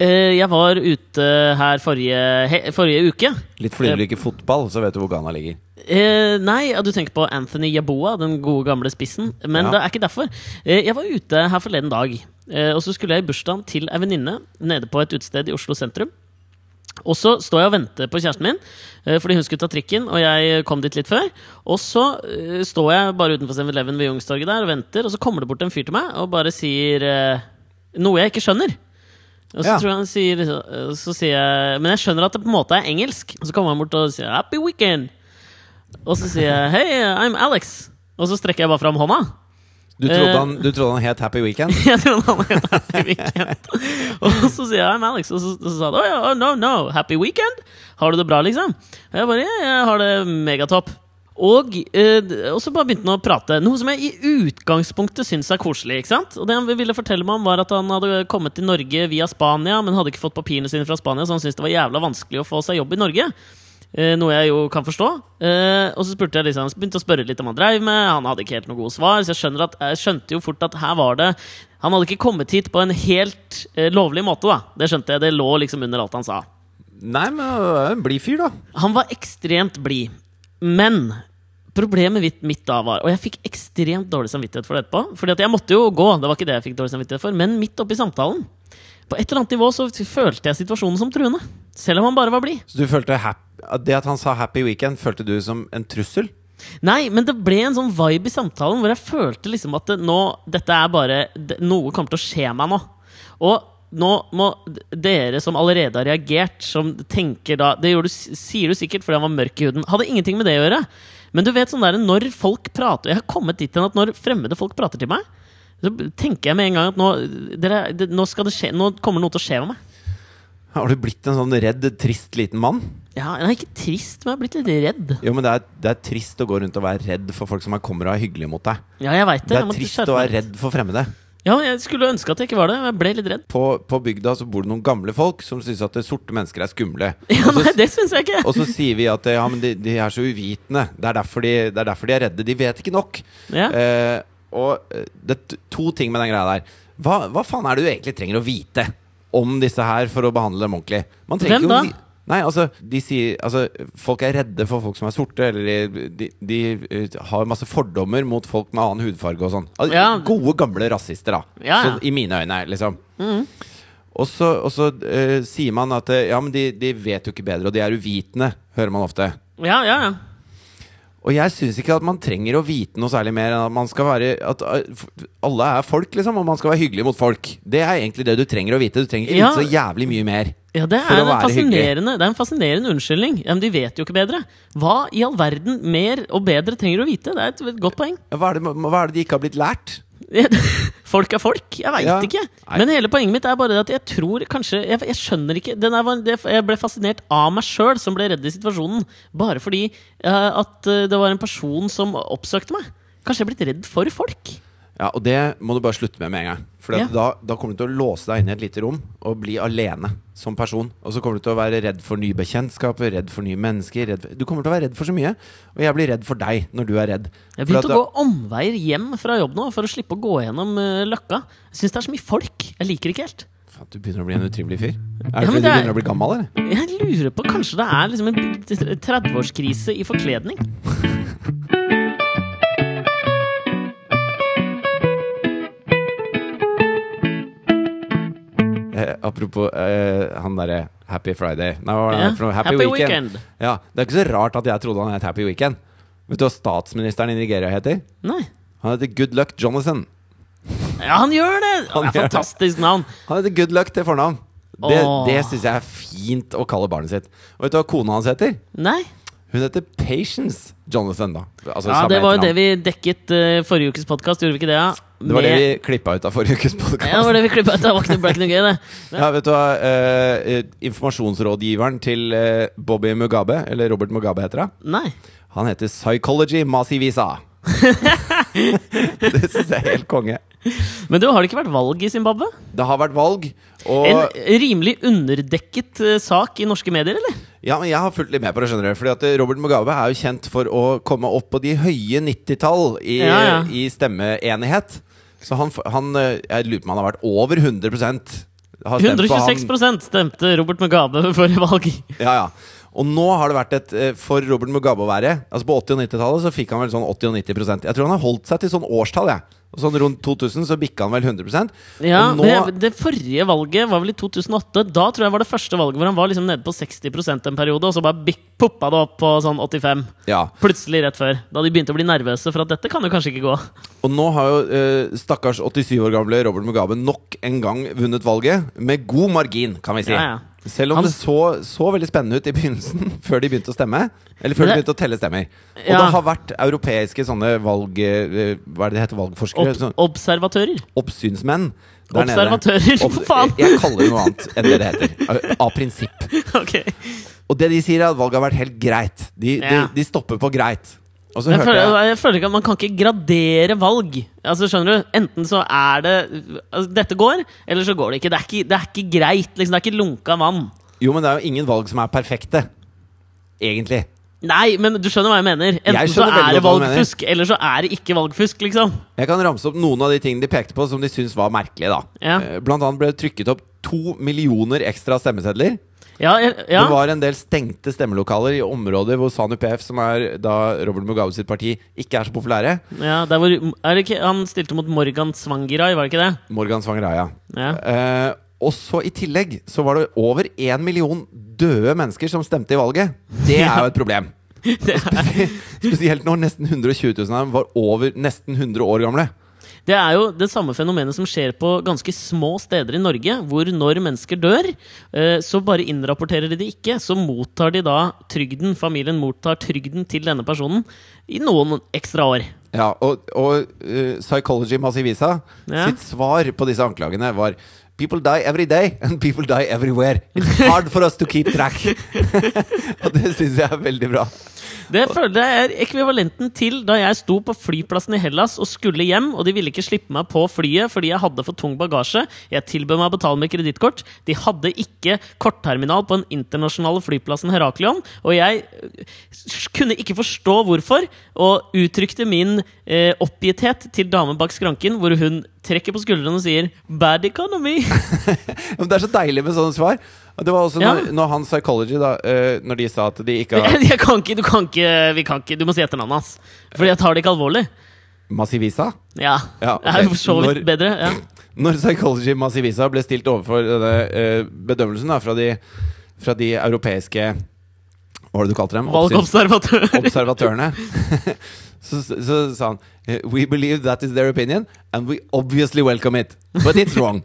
Speaker 1: eh, jeg var ute her forrige, he, forrige uke.
Speaker 2: Litt fordi du liker fotball, så vet du hvor Ghana ligger.
Speaker 1: Eh, nei, du tenker på Anthony Yaboa, den gode gamle spissen. Men
Speaker 2: Ja.
Speaker 1: det er ikke derfor. Eh, jeg var ute her forleden dag, eh, og så skulle jeg i bursdagen til ei venninne nede på et utested i Oslo sentrum. Og så står jeg og venter på kjæresten min, eh, fordi hun skulle ta trikken. Og jeg kom dit litt før. Og så eh, står jeg bare utenfor 7-Eleven ved Youngstorget der og venter, og så kommer det bort en fyr til meg og bare sier eh, noe jeg ikke skjønner. Og så
Speaker 2: Ja.
Speaker 1: tror jeg han sier Så sier jeg Men jeg skjønner at det på en måte er engelsk. Og så kommer han bort og sier 'Happy weekend'. Og så sier jeg 'Hey, I'm Alex'. Og så strekker jeg bare fram hånda.
Speaker 2: Du trodde,
Speaker 1: Eh.
Speaker 2: han, du trodde han het Happy Weekend?
Speaker 1: Jeg trodde han het Happy Weekend. Og så sier jeg Alex, og så, så sa han oh, oh, no, no, Happy Weekend? Har du det bra, liksom? Og jeg bare ja, jeg har det megatopp. Og, eh, og så bare begynte han å prate. Noe som jeg i utgangspunktet syns er koselig. ikke sant? Og det han ville fortelle meg om var at han hadde kommet til Norge via Spania, men hadde ikke fått papirene sine fra Spania, så han syntes det var jævla vanskelig å få seg jobb i Norge. Eh, noe jeg jo kan forstå. Eh, og så spurte jeg liksom, begynte å spørre litt om han dreiv med. Han hadde ikke helt noe gode svar, så jeg, at, jeg skjønte jo fort at her var det Han hadde ikke kommet hit på en helt eh, lovlig måte, da. Det skjønte jeg. Det lå liksom under alt han sa.
Speaker 2: Nei, men en blid fyr, da.
Speaker 1: Han var ekstremt blid. Men problemet mitt, mitt da var Og jeg fikk ekstremt dårlig samvittighet for det etterpå. Fordi at jeg måtte jo gå, det var ikke det jeg fikk dårlig samvittighet for. Men midt oppi samtalen På et eller annet nivå så følte jeg situasjonen som truende. Selv om han bare var blid.
Speaker 2: Så du følte Det at han sa 'happy weekend', følte du som en trussel?
Speaker 1: Nei, men det ble en sånn vibe i samtalen hvor jeg følte liksom at det, nå, dette er bare det, Noe kommer til å skje meg nå. Og nå må dere som allerede har reagert, som tenker da Det du, sier du sikkert fordi han var mørk i huden. Hadde ingenting med det å gjøre. Men du vet sånn der, når folk prater Jeg har kommet dit hen at når fremmede folk prater til meg, så tenker jeg med en gang at nå, dere, det, nå, skal det skje, nå kommer noe til å skje med meg.
Speaker 2: Har du blitt en sånn redd, trist liten mann?
Speaker 1: Ja, jeg er ikke trist, men jeg er blitt litt redd.
Speaker 2: Jo, men det er, det er trist å gå rundt og være redd for folk som er- kommer og er hyggelige mot deg.
Speaker 1: Ja, jeg vet det.
Speaker 2: Det er trist å være redd for fremmede.
Speaker 1: Ja, jeg skulle ønske at jeg ikke var det. Jeg ble litt redd.
Speaker 2: På, på bygda så bor det noen gamle folk som syns at sorte mennesker er skumle.
Speaker 1: Ja, nei, det synes jeg ikke.
Speaker 2: Og så sier vi at ja, men de, de er så uvitende. Det er, de, det er derfor de er redde. De vet ikke nok.
Speaker 1: Ja.
Speaker 2: Eh, og eh, det er to ting med den greia der. Hva, hva faen er det du egentlig trenger å vite om disse her for å behandle dem ordentlig? Man
Speaker 1: Hvem da?
Speaker 2: vi- Nei, altså, de sier, altså Folk er redde for folk som er sorte, eller de, de, de eh, har masse fordommer mot folk med annen hudfarge og sånn. Altså,
Speaker 1: Ja.
Speaker 2: Gode, gamle rasister, da.
Speaker 1: Ja, ja.
Speaker 2: Så, I mine øyne, liksom. Og så, og så uh, sier man at ja, men de, de vet jo ikke bedre, og de er uvitende, hører man ofte.
Speaker 1: Ja, ja, ja.
Speaker 2: Og jeg syns ikke at man trenger å vite noe særlig mer enn at man skal være At uh, alle er folk, liksom, og man skal være hyggelig mot folk. Det er egentlig det du trenger å vite. Du trenger ikke
Speaker 1: Ja.
Speaker 2: vite så jævlig mye mer.
Speaker 1: Ja, det er, det er en fascinerende unnskyldning. Ja, men de vet jo ikke bedre. Hva i all verden mer og bedre trenger du å vite? Det er et godt poeng.
Speaker 2: Hva er, det, hva er det de ikke har blitt lært?
Speaker 1: Folk er folk. Jeg veit
Speaker 2: Ja.
Speaker 1: ikke. Men hele poenget mitt er bare at jeg tror kanskje Jeg, jeg skjønner ikke var, Jeg ble fascinert av meg sjøl, som ble redd i situasjonen. Bare fordi uh, at eh, det var en person som oppsøkte meg. Kanskje jeg er blitt redd for folk.
Speaker 2: Ja, Og det må du bare slutte med med en gang. For
Speaker 1: Ja.
Speaker 2: da, da kommer du til å låse deg inn i et lite rom og bli alene som person. Og så kommer du til å være redd for nye bekjentskaper, redd for nye mennesker. For, du kommer til å være redd for så mye. Og jeg blir redd for deg når du er redd.
Speaker 1: Jeg begynte å gå omveier hjem fra jobb nå for å slippe å gå gjennom uh, Løkka. Jeg syns det er så mye folk. Jeg liker det ikke helt.
Speaker 2: Faen, du begynner å bli en utrivelig fyr. Er det
Speaker 1: Ja,
Speaker 2: fordi du
Speaker 1: det er-
Speaker 2: begynner å bli gammel, eller?
Speaker 1: Jeg lurer på Kanskje det er liksom en 30-årskrise i forkledning?
Speaker 2: apropos eh, han derre Happy Friday. Nei, hva var det
Speaker 1: Ja,
Speaker 2: for noe?
Speaker 1: Happy Weekend.
Speaker 2: Ja, Det er ikke så rart at jeg trodde han het Happy Weekend. Vet du hva statsministeren i Nigeria heter?
Speaker 1: Nei.
Speaker 2: Han heter Good Luck Jonathan.
Speaker 1: Ja, han gjør det!
Speaker 2: Han
Speaker 1: det er
Speaker 2: gjør det.
Speaker 1: fantastisk navn.
Speaker 2: Han heter Good Luck til fornavn. Det,
Speaker 1: Åh.
Speaker 2: det syns jeg er fint å kalle barnet sitt. Og vet du hva kona hans heter?
Speaker 1: Nei.
Speaker 2: Hun heter Patience Jonathan, da. Altså,
Speaker 1: Ja,
Speaker 2: samme
Speaker 1: Det var jo det vi dekket eh, forrige ukes podkast, gjorde vi ikke det? Ja?
Speaker 2: Det var det vi klippa ut av forrige ukes podkast.
Speaker 1: Ja, det var det vi klippet ut. Det var ikke noe- ble ikke noe gøy, det.
Speaker 2: Ja, vet du hva eh, eh, Informasjonsrådgiveren til eh, Bobby Mugabe, eller Robert Mugabe heter det,
Speaker 1: Nei.
Speaker 2: han heter Psychology Masivisa. det syns jeg er helt konge.
Speaker 1: Men du, har det ikke vært valg i Zimbabwe?
Speaker 2: Det har vært valg, og
Speaker 1: En rimelig underdekket eh, sak i norske medier, eller?
Speaker 2: Ja, men jeg har fulgt litt med på det, skjønner du. Fordi at eh, Robert Mugabe er jo kjent for å komme opp på de høye 90-tall i,
Speaker 1: Ja, ja.
Speaker 2: i stemmeenighet. Så han, han eh, Jeg lurer på om han har vært over 100 har stemt på han.
Speaker 1: 126 stemte Robert Mugabe For valget.
Speaker 2: Ja, ja. Og nå har det vært et eh, For Robert Mugabe å være Altså På 80- og 90-tallet så fikk han vel sånn 80 og 90% Jeg tror han har holdt seg til sånn årstall, jeg. Og sånn rundt 2000 så bikka han vel 100%
Speaker 1: Ja,
Speaker 2: nå,
Speaker 1: men det forrige valget var vel i 2008. Da tror jeg var det første valget hvor han var liksom nede på 60% en periode, og så bare bik- poppa det opp på sånn 85.
Speaker 2: ja.
Speaker 1: Plutselig rett før. Da de begynte å bli nervøse for at dette kan jo kanskje ikke gå.
Speaker 2: Og nå har jo eh, stakkars 87 år gamle Robert Mugabe nok en gang vunnet valget. Med god margin, kan vi si.
Speaker 1: Ja, ja.
Speaker 2: Selv om
Speaker 1: Han-
Speaker 2: det så, så veldig spennende ut i begynnelsen, før de begynte å stemme. Eller før
Speaker 1: det...
Speaker 2: de begynte å telle stemmer. Og
Speaker 1: Ja.
Speaker 2: det har vært europeiske sånne valg... eh, Hva er det det heter? Valgforskere?
Speaker 1: Ob observatører.
Speaker 2: oppsynsmenn.
Speaker 1: Observatører, for faen!
Speaker 2: Jeg kaller det noe annet enn det det heter. Av- prinsipp.
Speaker 1: Okay.
Speaker 2: Og det de sier, er at valget har vært helt greit. De, de, de stopper på greit.
Speaker 1: Jeg føler,
Speaker 2: jeg
Speaker 1: jeg føler ikke at Man kan ikke gradere valg. Altså skjønner du? Enten så er det altså, Dette går, eller så går det ikke. Det er ikke, det er ikke greit. Liksom. Det er ikke lunka vann.
Speaker 2: Jo, men det er jo ingen valg som er perfekte. Egentlig.
Speaker 1: Nei, men du skjønner hva jeg mener. Enten
Speaker 2: Jeg
Speaker 1: så er det valgfusk, eller så er det ikke valgfusk, liksom.
Speaker 2: Jeg kan ramse opp noen av de tingene de pekte på som de syntes var merkelige. da
Speaker 1: Ja.
Speaker 2: Eh, Blant annet ble det trykket opp to millioner ekstra stemmesedler.
Speaker 1: Ja, ja.
Speaker 2: Det var en del stengte stemmelokaler i områder hvor SANU PF, som er da Robert Mugabe sitt parti, ikke er så populære.
Speaker 1: ja der hvor, er det ikke, Han stilte mot Morgan Svangirai, var det ikke det?
Speaker 2: Morgan Svangirai,
Speaker 1: Ja.
Speaker 2: Eh, og så i tillegg så var det over én million døde mennesker som stemte i valget. Det er jo et problem. Spesielt når nesten 120 000 av dem var over nesten 100 år gamle.
Speaker 1: Det er jo det samme fenomenet som skjer på ganske små steder i Norge, hvor når mennesker dør, eh, så bare innrapporterer de det ikke. Så mottar de da trygden, familien mottar trygden til denne personen i noen ekstra år.
Speaker 2: Ja, og, og uh, Psychology Massivisa
Speaker 1: Ja.
Speaker 2: sitt svar på disse anklagene var People die every day, and people die everywhere. It's hard for us to keep track. og det syns jeg er veldig bra.
Speaker 1: Det føler jeg er ekvivalenten til da jeg sto på flyplassen i Hellas og skulle hjem, og de ville ikke slippe meg på flyet fordi jeg hadde for tung bagasje. Jeg tilbød meg å betale med kredittkort. De hadde ikke kortterminal på den internasjonale flyplassen Heraklion, og jeg øh, kunne ikke forstå hvorfor, og uttrykte min eh, oppgitthet til damen bak skranken, hvor hun trekker på skuldrene og sier 'bad economy'.
Speaker 2: Det er så deilig med sånne svar. Det var også
Speaker 1: Ja.
Speaker 2: når, når han Psychology, da eh, Når de sa at de ikke har
Speaker 1: Jeg, kan ikke, du kan ikke, vi kan ikke Du må si etternavnet hans. Fordi jeg tar det ikke alvorlig.
Speaker 2: Massivisa?
Speaker 1: Ja.
Speaker 2: Ja,
Speaker 1: Det er jo for så vidt
Speaker 2: Når-
Speaker 1: bedre. Ja.
Speaker 2: Når Psychology Massivisa ble stilt overfor denne eh, bedømmelsen da, fra, de, fra de europeiske Hva var det du kalte dem? Oppsyns- observatørene. så, så, så sa han eh, We believe that is their opinion, and we obviously welcome it. But it's wrong.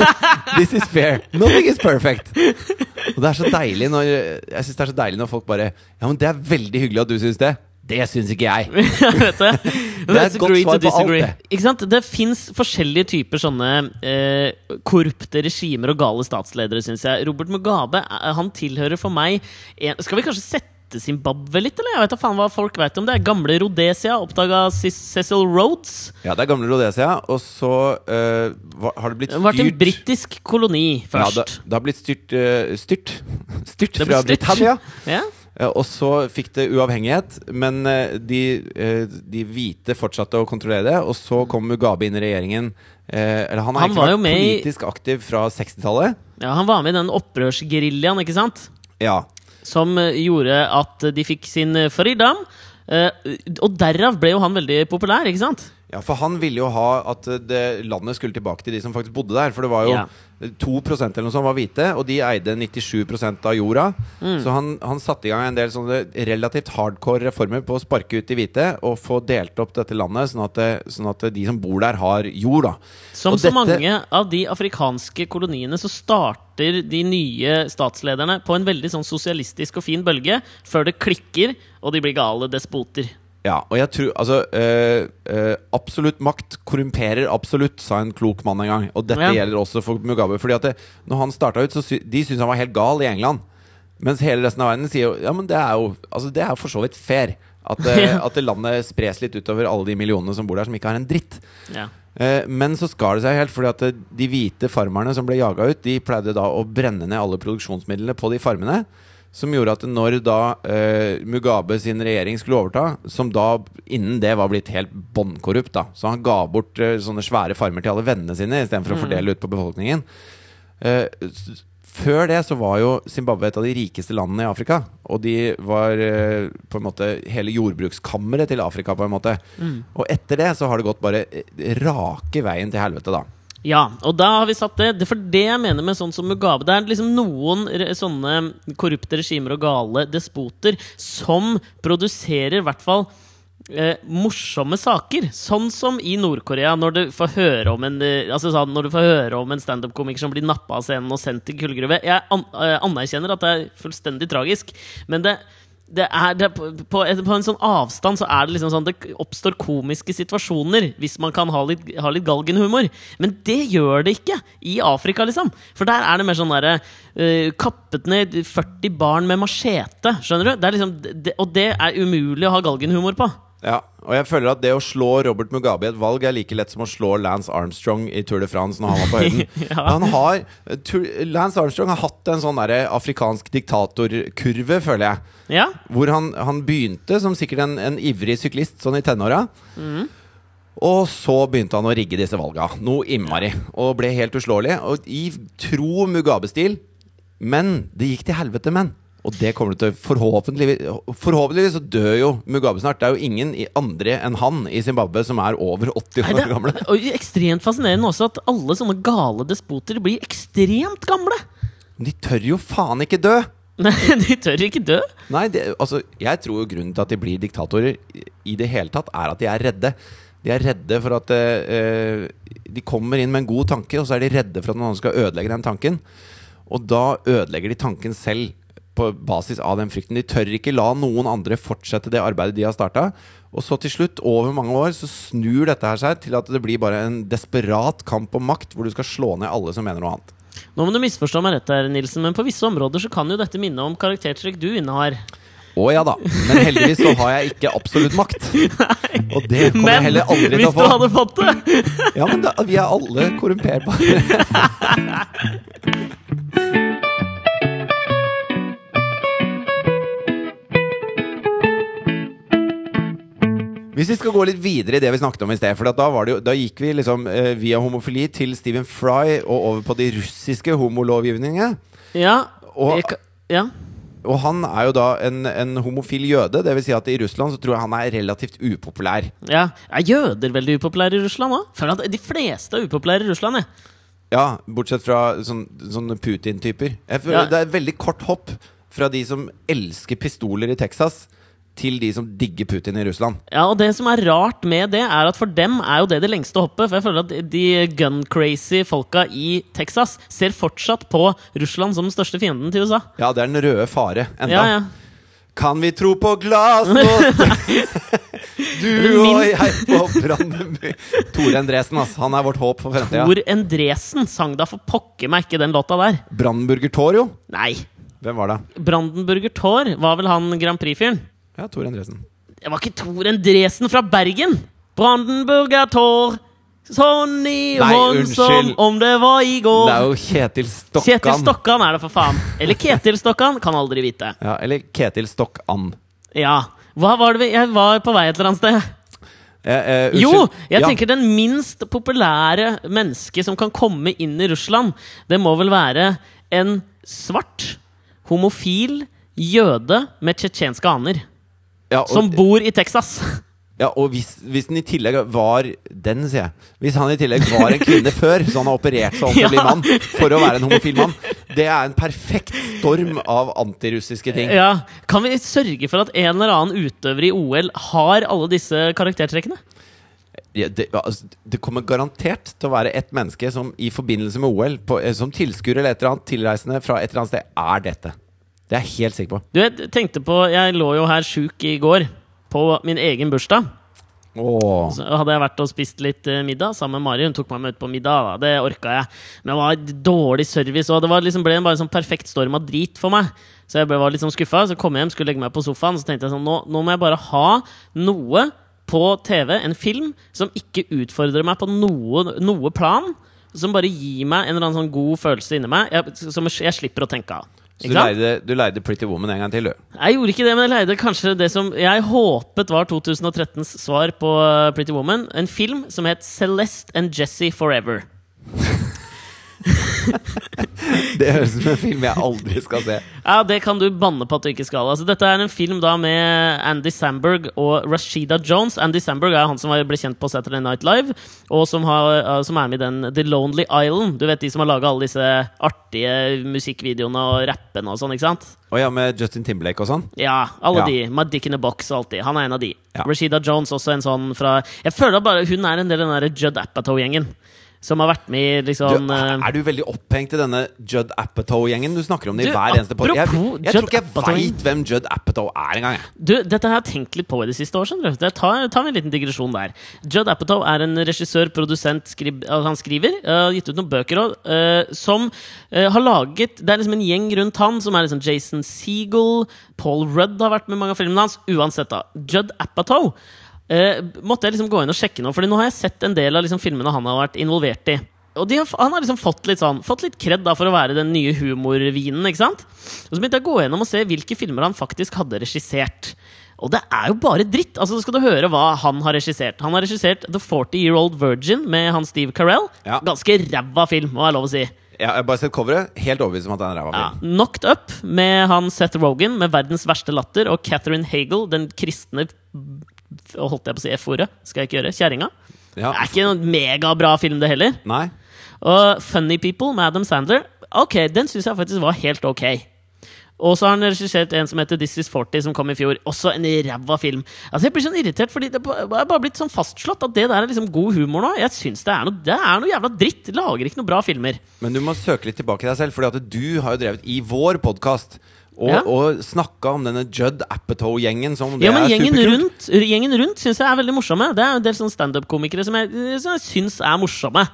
Speaker 2: This is fair. Nothing is perfect. Og det er så deilig når Jeg synes det er så deilig når folk bare Ja, men det er veldig hyggelig at du syns det. Det syns ikke jeg.
Speaker 1: Vet du?
Speaker 2: Det er et godt svar på alt, det.
Speaker 1: Ikke sant? Det fins forskjellige typer sånne eh, korrupte regimer og gale statsledere, syns jeg. Robert Mugabe eh, han tilhører for meg en, Skal vi kanskje sette Zimbabwe litt, eller? Jeg vet da faen hva folk vet om det. Gamle Rhodesia, oppdaga Cecil Rhodes.
Speaker 2: Ja, det er gamle Rhodesia, og så eh, har det blitt
Speaker 1: styrt Det vært en britisk koloni
Speaker 2: ja,
Speaker 1: først.
Speaker 2: det, det har blitt styrt uh, Styrt? Styrt fra
Speaker 1: styrt.
Speaker 2: Britannia.
Speaker 1: Ja?
Speaker 2: Ja, og så fikk det uavhengighet, men eh, de, eh, de hvite fortsatte å kontrollere det. Og så kom Mugabe inn i regjeringen. eh, Eller han har
Speaker 1: Han
Speaker 2: egentlig vært
Speaker 1: politisk i-
Speaker 2: aktiv fra 60-tallet.
Speaker 1: ja, Han var med i den opprørsgeriljaen, ikke sant?
Speaker 2: Ja.
Speaker 1: Som eh, gjorde at de fikk sin eh, freedom. Eh, og derav ble jo han veldig populær, ikke sant?
Speaker 2: Ja, for han ville jo ha at eh, det, landet skulle tilbake til de som faktisk bodde der. For det var jo
Speaker 1: Ja.
Speaker 2: 2 eller noe sånt var hvite, og de eide 97 av jorda.
Speaker 1: Mm.
Speaker 2: Så han, han satte i gang en del sånne relativt hardcore reformer på å sparke ut de hvite og få delt opp dette landet, sånn at, det, sånn at de som bor der, har jord. da
Speaker 1: Som
Speaker 2: Og
Speaker 1: så
Speaker 2: dette-
Speaker 1: mange av de afrikanske koloniene så starter de nye statslederne på en veldig sånn sosialistisk og fin bølge, før det klikker og de blir gale despoter.
Speaker 2: Ja, og jeg tror Altså, øh, øh, absolutt makt korrumperer absolutt, sa en klok mann en gang. Og dette
Speaker 1: Ja.
Speaker 2: gjelder også for Mugabe. Fordi at det, når han starta ut, så sy de syntes han var helt gal i England. Mens hele resten av verden sier jo Ja, men det er jo Altså, det er for så vidt fair. At, eh,
Speaker 1: Ja.
Speaker 2: at det landet spres litt utover alle de millionene som bor der, som ikke har en dritt.
Speaker 1: Ja.
Speaker 2: Eh, men så skar det seg helt, fordi at eh, de hvite farmerne som ble jaga ut, de pleide da å brenne ned alle produksjonsmidlene på de farmene. Som gjorde at når da eh, Mugabe sin regjering skulle overta, som da innen det var blitt helt bånnkorrupt, da Så han ga bort eh, sånne svære farmer til alle vennene sine istedenfor å fordele ut på befolkningen. Eh, før det så var jo Zimbabwe et av de rikeste landene i Afrika. Og de var eh, på en måte hele jordbrukskammeret til Afrika, på en måte. Og etter det så har det gått bare eh, rake veien til helvete, da.
Speaker 1: Ja, og da har vi satt det. For det jeg mener med sånn som Mugabe Det er liksom noen sånne korrupte regimer og gale despoter som produserer i hvert fall eh, morsomme saker. Sånn som i Nord-Korea, når du får høre om en eh, Altså sånn, Når du får høre om en standup-komiker som blir nappa av scenen og sendt til kullgruve. Jeg an eh, anerkjenner at det er fullstendig tragisk, men det det er, det på, på, en- sånn avstand så er det liksom sånn Det oppstår komiske situasjoner hvis man kan ha litt, ha litt galgenhumor. Men det gjør det ikke i Afrika, liksom. For der er det mer sånn derre uh, Kappet ned 40 barn med machete. Skjønner du? Det liksom, det, og det er umulig å ha galgenhumor på.
Speaker 2: Ja, og jeg føler at det å slå Robert Mugabe i et valg er like lett som å slå Lance Armstrong i Tour de France når han var på høyden.
Speaker 1: Ja.
Speaker 2: Han har, Lance Armstrong har hatt en sånn der afrikansk diktatorkurve, føler jeg.
Speaker 1: Ja.
Speaker 2: Hvor han, han begynte som sikkert en, en ivrig syklist sånn i tenåra. Og så begynte han å rigge disse valga. Noe innmari. Og ble helt uslåelig. Og i tro Mugabe-stil. Men det gikk til helvete, men. Og det kommer til til Forhåpentligvis Forhåpentligvis så dør jo Mugabe snart. Det er jo ingen andre enn han i Zimbabwe som er over 80
Speaker 1: Nei,
Speaker 2: år
Speaker 1: det
Speaker 2: gamle.
Speaker 1: og ekstremt fascinerende også at alle sånne gale despoter blir ekstremt gamle.
Speaker 2: De tør jo faen ikke dø!
Speaker 1: Nei, De tør ikke dø.
Speaker 2: Nei, det, altså, jeg tror jo grunnen til at de blir diktatorer i- i det hele tatt, er at de er redde. De er redde for at uh, De kommer inn med en god tanke, og så er de redde for at noen skal ødelegge den tanken. Og da ødelegger de tanken selv på basis av den frykten. De tør ikke la noen andre fortsette det arbeidet de har starta. Og så til slutt, over mange år, så snur dette her seg til at det blir bare en desperat kamp om makt, hvor du skal slå ned alle som mener noe annet.
Speaker 1: Nå må du misforstå meg rett her, Nilsen, men på visse områder så kan jo dette minne om karaktertrekk du innehar.
Speaker 2: Å ja da. Men heldigvis så har jeg ikke absolutt makt. Og det kommer jeg heller aldri til å få hvis du
Speaker 1: hadde fått det!
Speaker 2: Ja, men da, vi er alle korrumperbare. Hvis vi skal gå litt videre i det vi snakket om i sted For at da, var det jo, da gikk vi liksom eh, via homofili til Stephen Fry og over på de russiske homolovgivningene.
Speaker 1: Ja,
Speaker 2: Og-
Speaker 1: jeg, ja.
Speaker 2: Og han er jo da en, en homofil jøde. Det vil si at i Russland så tror jeg han er relativt upopulær.
Speaker 1: ja. Er jøder veldig upopulære i Russland òg? De fleste er upopulære i Russland. Jeg.
Speaker 2: Ja, bortsett fra sånn, sånne Putin-typer.
Speaker 1: Ja.
Speaker 2: Det er et veldig kort hopp fra de som elsker pistoler i Texas, til de som digger Putin i Russland.
Speaker 1: Ja, og det som er rart med det, er at for dem er jo det det lengste hoppet. For jeg føler at de gun-crazy folka i Texas ser fortsatt på Russland som den største fienden til USA.
Speaker 2: Ja, det er den røde fare enda.
Speaker 1: Ja, ja.
Speaker 2: Kan vi tro på glasnost? du og jeg på Brandeby. Tore Endresen, ass. Han er vårt håp for fremtida.
Speaker 1: Tor Endresen sang da for pokker meg ikke den låta der.
Speaker 2: Brandenburger Tor, jo.
Speaker 1: Nei.
Speaker 2: Hvem var det?
Speaker 1: Brandenburger Tor var vel han Grand Prix-fyren?
Speaker 2: Ja, Tor Endresen.
Speaker 1: Det var ikke Tor Endresen fra Bergen! Brandenburger Tor, sånn i hånd som om det var i går.
Speaker 2: Det er jo Kjetil Stokkan.
Speaker 1: Kjetil Stokkan er det, for faen. Eller Ketil Stokkan, kan aldri vite.
Speaker 2: Ja, eller Ketil Stokkan.
Speaker 1: Ja. Hva var det vi Jeg var på vei et eller annet sted.
Speaker 2: Eh, eh,
Speaker 1: Jo! Jeg
Speaker 2: Ja.
Speaker 1: tenker den minst populære mennesket som kan komme inn i Russland, det må vel være en svart, homofil jøde med tsjetsjenske aner.
Speaker 2: Ja, og-
Speaker 1: Som bor i Texas.
Speaker 2: Ja, og hvis, hvis den i tillegg var Den, sier jeg. Hvis han i tillegg var en kvinne før, så han har operert seg om til å bli mann for å være en homofil mann, det er en perfekt storm av antirussiske ting.
Speaker 1: Ja, Kan vi sørge for at en eller annen utøver i OL har alle disse karaktertrekkene?
Speaker 2: Ja, det, altså, det kommer garantert til å være et menneske som i forbindelse med OL, på, eh, som tilskuer eller et eller annet tilreisende fra et eller annet sted, er dette. Det er jeg helt sikker på.
Speaker 1: Du, jeg tenkte på Jeg lå jo her sjuk i går, på min egen bursdag.
Speaker 2: Åh.
Speaker 1: Så hadde jeg vært og spist litt eh, middag sammen med Mari. Hun tok meg med ut på middag. Da. Det orka jeg. Men det var dårlig service, og det var liksom, ble en bare sånn perfekt storm av drit for meg. Så jeg ble, var litt sånn skuffa. Så kom jeg hjem, skulle legge meg på sofaen, så tenkte jeg sånn nå, nå må jeg bare ha noe på TV, en film, som ikke utfordrer meg på noe, noe plan. Som bare gir meg en eller annen sånn god følelse inni meg, jeg, som jeg slipper å tenke av.
Speaker 2: Så du leide, du leide Pretty Woman en gang til, du?
Speaker 1: Jeg gjorde ikke det, men jeg leide kanskje det som jeg håpet var 2013s svar på uh, Pretty Woman. En film som het Celeste and Jesse Forever.
Speaker 2: Det høres ut som en film jeg aldri skal se.
Speaker 1: Ja, Det kan du banne på at du ikke skal. Altså, dette er en film da med Andy Samberg og Rashida Jones. Andy Samberg er han som var- ble kjent på Saturday Night Live, og som, har, uh, som er med i den The Lonely Island. Du vet de som har laga alle disse artige musikkvideoene og rappene og sånn, ikke sant?
Speaker 2: Og ja, med Justin Timberlake og sånn?
Speaker 1: Ja, alle
Speaker 2: Ja.
Speaker 1: de. My Dick in a Box og alt de. Han er en av de.
Speaker 2: Ja.
Speaker 1: Rashida Jones også en sånn fra Jeg føler bare hun er en del av den der Judd Apatow-gjengen. Som har vært med i liksom du,
Speaker 2: er du veldig opphengt i denne Judd Apatow-gjengen? Du snakker om det i hver eneste podcast. Jeg,
Speaker 1: jeg,
Speaker 2: jeg tror ikke jeg veit hvem Judd Apatow er engang.
Speaker 1: Du, dette har jeg tenkt litt på i det siste år. Ta, ta en liten digresjon der. Judd Apatow er en regissør, produsent, skrib, altså han skriver. eh, Har gitt ut noen bøker òg. som uh, har laget Det er liksom en gjeng rundt han som er liksom Jason Segel. Paul Rudd har vært med mange av filmene hans. Uansett, da. Judd Apatow eh, måtte jeg liksom gå inn og sjekke noe. Fordi nå har jeg sett en del av liksom filmene han har vært involvert i. Og har, han har liksom fått litt sånn Fått litt kred da for å være den nye humorvinen. ikke sant? Og så begynte jeg å gå gjennom og se hvilke filmer han faktisk hadde regissert. Og det er jo bare dritt! Altså, skal du høre hva han har regissert. Han har regissert The 40 Year Old Virgin med han Steve Carell.
Speaker 2: Ja.
Speaker 1: Ganske ræva film, må jeg lov å si.
Speaker 2: Jeg har bare sett coveret. Helt overbevist om at det er en ræva
Speaker 1: Ja.
Speaker 2: film.
Speaker 1: Knocked Up med han Seth Rogan med verdens verste latter, og Catherine Hagel, den kristne holdt jeg på å si F-ordet, skal jeg ikke gjøre, kjerringa.
Speaker 2: Ja.
Speaker 1: Det er ikke en megabra film, det heller.
Speaker 2: Nei?
Speaker 1: Og Funny People med Adam Sandler, ok, den syns jeg faktisk var helt ok. Og så har han regissert en som heter This Is 40, som kom i fjor. Også en ræva film. Altså Jeg blir sånn irritert, fordi det er bare blitt sånn fastslått at det der er liksom god humor nå. Jeg syns det er noe, det er noe jævla dritt. Lager ikke noe bra filmer.
Speaker 2: Men du må søke litt tilbake i deg selv, Fordi at du har jo drevet i vår podkast og,
Speaker 1: Ja.
Speaker 2: og snakka om denne Judd Apatow-gjengen som det
Speaker 1: Ja, men
Speaker 2: er
Speaker 1: gjengen
Speaker 2: superkult.
Speaker 1: rundt, gjengen rundt syns jeg er veldig morsomme. Det er en del sånn standup-komikere som jeg, som jeg syns er morsomme.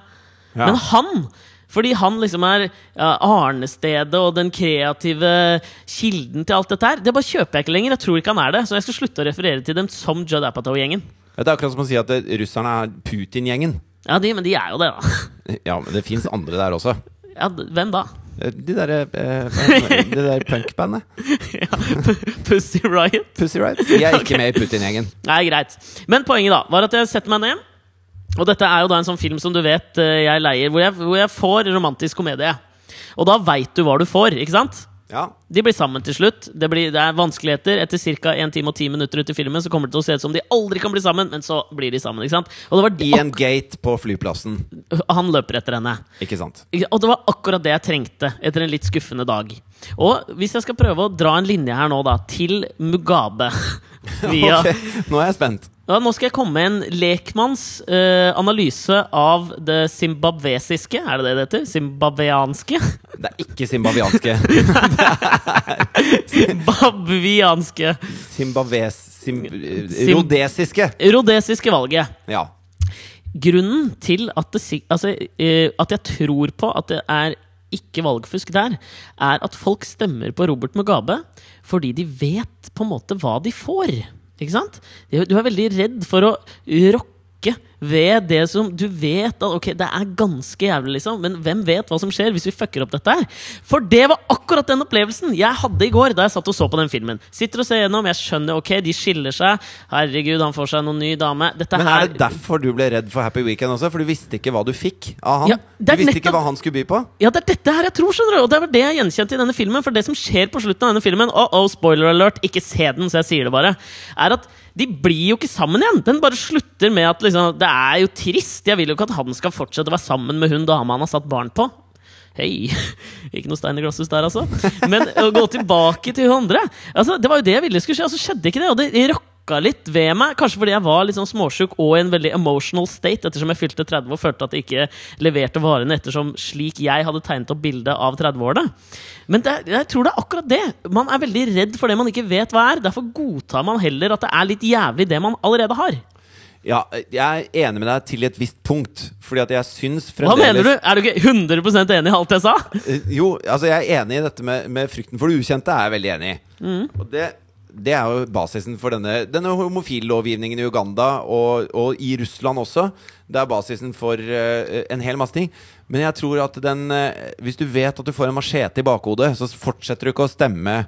Speaker 2: Ja.
Speaker 1: Men han fordi han liksom er ja, arnestedet og den kreative kilden til alt dette her. Det bare kjøper jeg ikke lenger. Jeg tror ikke han er det. Så jeg skal slutte å referere til dem som Judd Apatow-gjengen.
Speaker 2: Det er akkurat som å si at det, russerne er Putin-gjengen.
Speaker 1: Ja, de, men de er jo det, da.
Speaker 2: Ja, men det fins andre der også.
Speaker 1: Ja, hvem da?
Speaker 2: De derre eh, Det der punkbandet.
Speaker 1: Pussy Riot?
Speaker 2: Pussy Riot. De er ikke med i Putin-gjengen.
Speaker 1: Nei, greit. Men poenget da var at jeg setter meg ned. Og dette er jo da en sånn film som du vet eh, jeg leier, hvor jeg, hvor jeg får romantisk komedie. Og da veit du hva du får, ikke sant?
Speaker 2: Ja.
Speaker 1: De blir sammen til slutt. Det, blir, det er vanskeligheter. Etter ca. 1 time og 10 minutter ut i filmen Så kommer det til å se ut som de aldri kan bli sammen, men så blir de sammen. ikke sant? Og det var
Speaker 2: I en gate på flyplassen.
Speaker 1: Han løper etter henne.
Speaker 2: Ikke sant?
Speaker 1: Og det var akkurat det jeg trengte etter en litt skuffende dag. Og hvis jeg skal prøve å dra en linje her nå, da, til Mugabe via
Speaker 2: okay. Nå er jeg spent.
Speaker 1: Ja, Nå skal jeg komme med en lekmanns uh, analyse av det zimbabwesiske. Er det det det heter? Zimbabweanske?
Speaker 2: Det er ikke zimbabwianske.
Speaker 1: Zimbabwianske.
Speaker 2: Zimbabwes... Sim,
Speaker 1: Zim
Speaker 2: rodesiske.
Speaker 1: Rodesiske valget.
Speaker 2: Ja.
Speaker 1: Grunnen til at, det, altså, uh, at jeg tror på at det er ikke valgfusk der, er at folk stemmer på Robert Mugabe fordi de vet på en måte hva de får. Ikke sant? Du er veldig redd for å rokke ved det som du vet at ok, det er ganske jævlig, liksom, men hvem vet hva som skjer hvis vi fucker opp dette her? For det var akkurat den opplevelsen jeg hadde i går da jeg satt og så på den filmen. Sitter og ser gjennom, jeg skjønner, ok, de skiller seg. Herregud, han får seg noen ny dame. Dette
Speaker 2: Men
Speaker 1: her
Speaker 2: er det derfor du ble redd for Happy Weekend også? For du visste ikke hva du fikk av han?
Speaker 1: Ja,
Speaker 2: du visste ikke hva han skulle by på?
Speaker 1: Ja, det er dette her jeg tror, skjønner du. Og det var det jeg gjenkjente i denne filmen. For det som skjer på slutten av denne filmen, oh, oh, spoiler alert, ikke se den, så jeg sier det bare, er at de blir jo ikke sammen igjen. Den bare slutter med at liksom, det er jo trist. Jeg vil jo ikke at han skal fortsette å være sammen med hun dama han har satt barn på. Hei! Ikke noe stein i glasshus der, altså. Men å gå tilbake til hun andre altså, Det var jo det jeg ville skulle skje, og så skjedde ikke det. Og det rokka litt ved meg. Kanskje fordi jeg var litt sånn småsjuk og i en veldig emotional state ettersom jeg fylte 30 og følte at jeg ikke leverte varene ettersom slik jeg hadde tegnet opp bildet av 30-årene. Men det, jeg tror det er akkurat det. Man er veldig redd for det man ikke vet hva er. Derfor godtar man heller at det er litt jævlig det man allerede har.
Speaker 2: Ja, jeg er enig med deg til et visst punkt. Fordi at jeg syns
Speaker 1: Hva mener du? Er du ikke 100% enig i alt jeg sa?
Speaker 2: Eh, Jo, altså jeg er enig i dette med, med frykten for det ukjente. er jeg veldig enig i.
Speaker 1: Mm.
Speaker 2: Og det, det er jo basisen for denne, denne homofillovgivningen i Uganda, og, og i Russland også. Det er basisen for uh, en hel masse ting. Men jeg tror at den uh, Hvis du vet at du får en machete i bakhodet, så fortsetter du ikke å stemme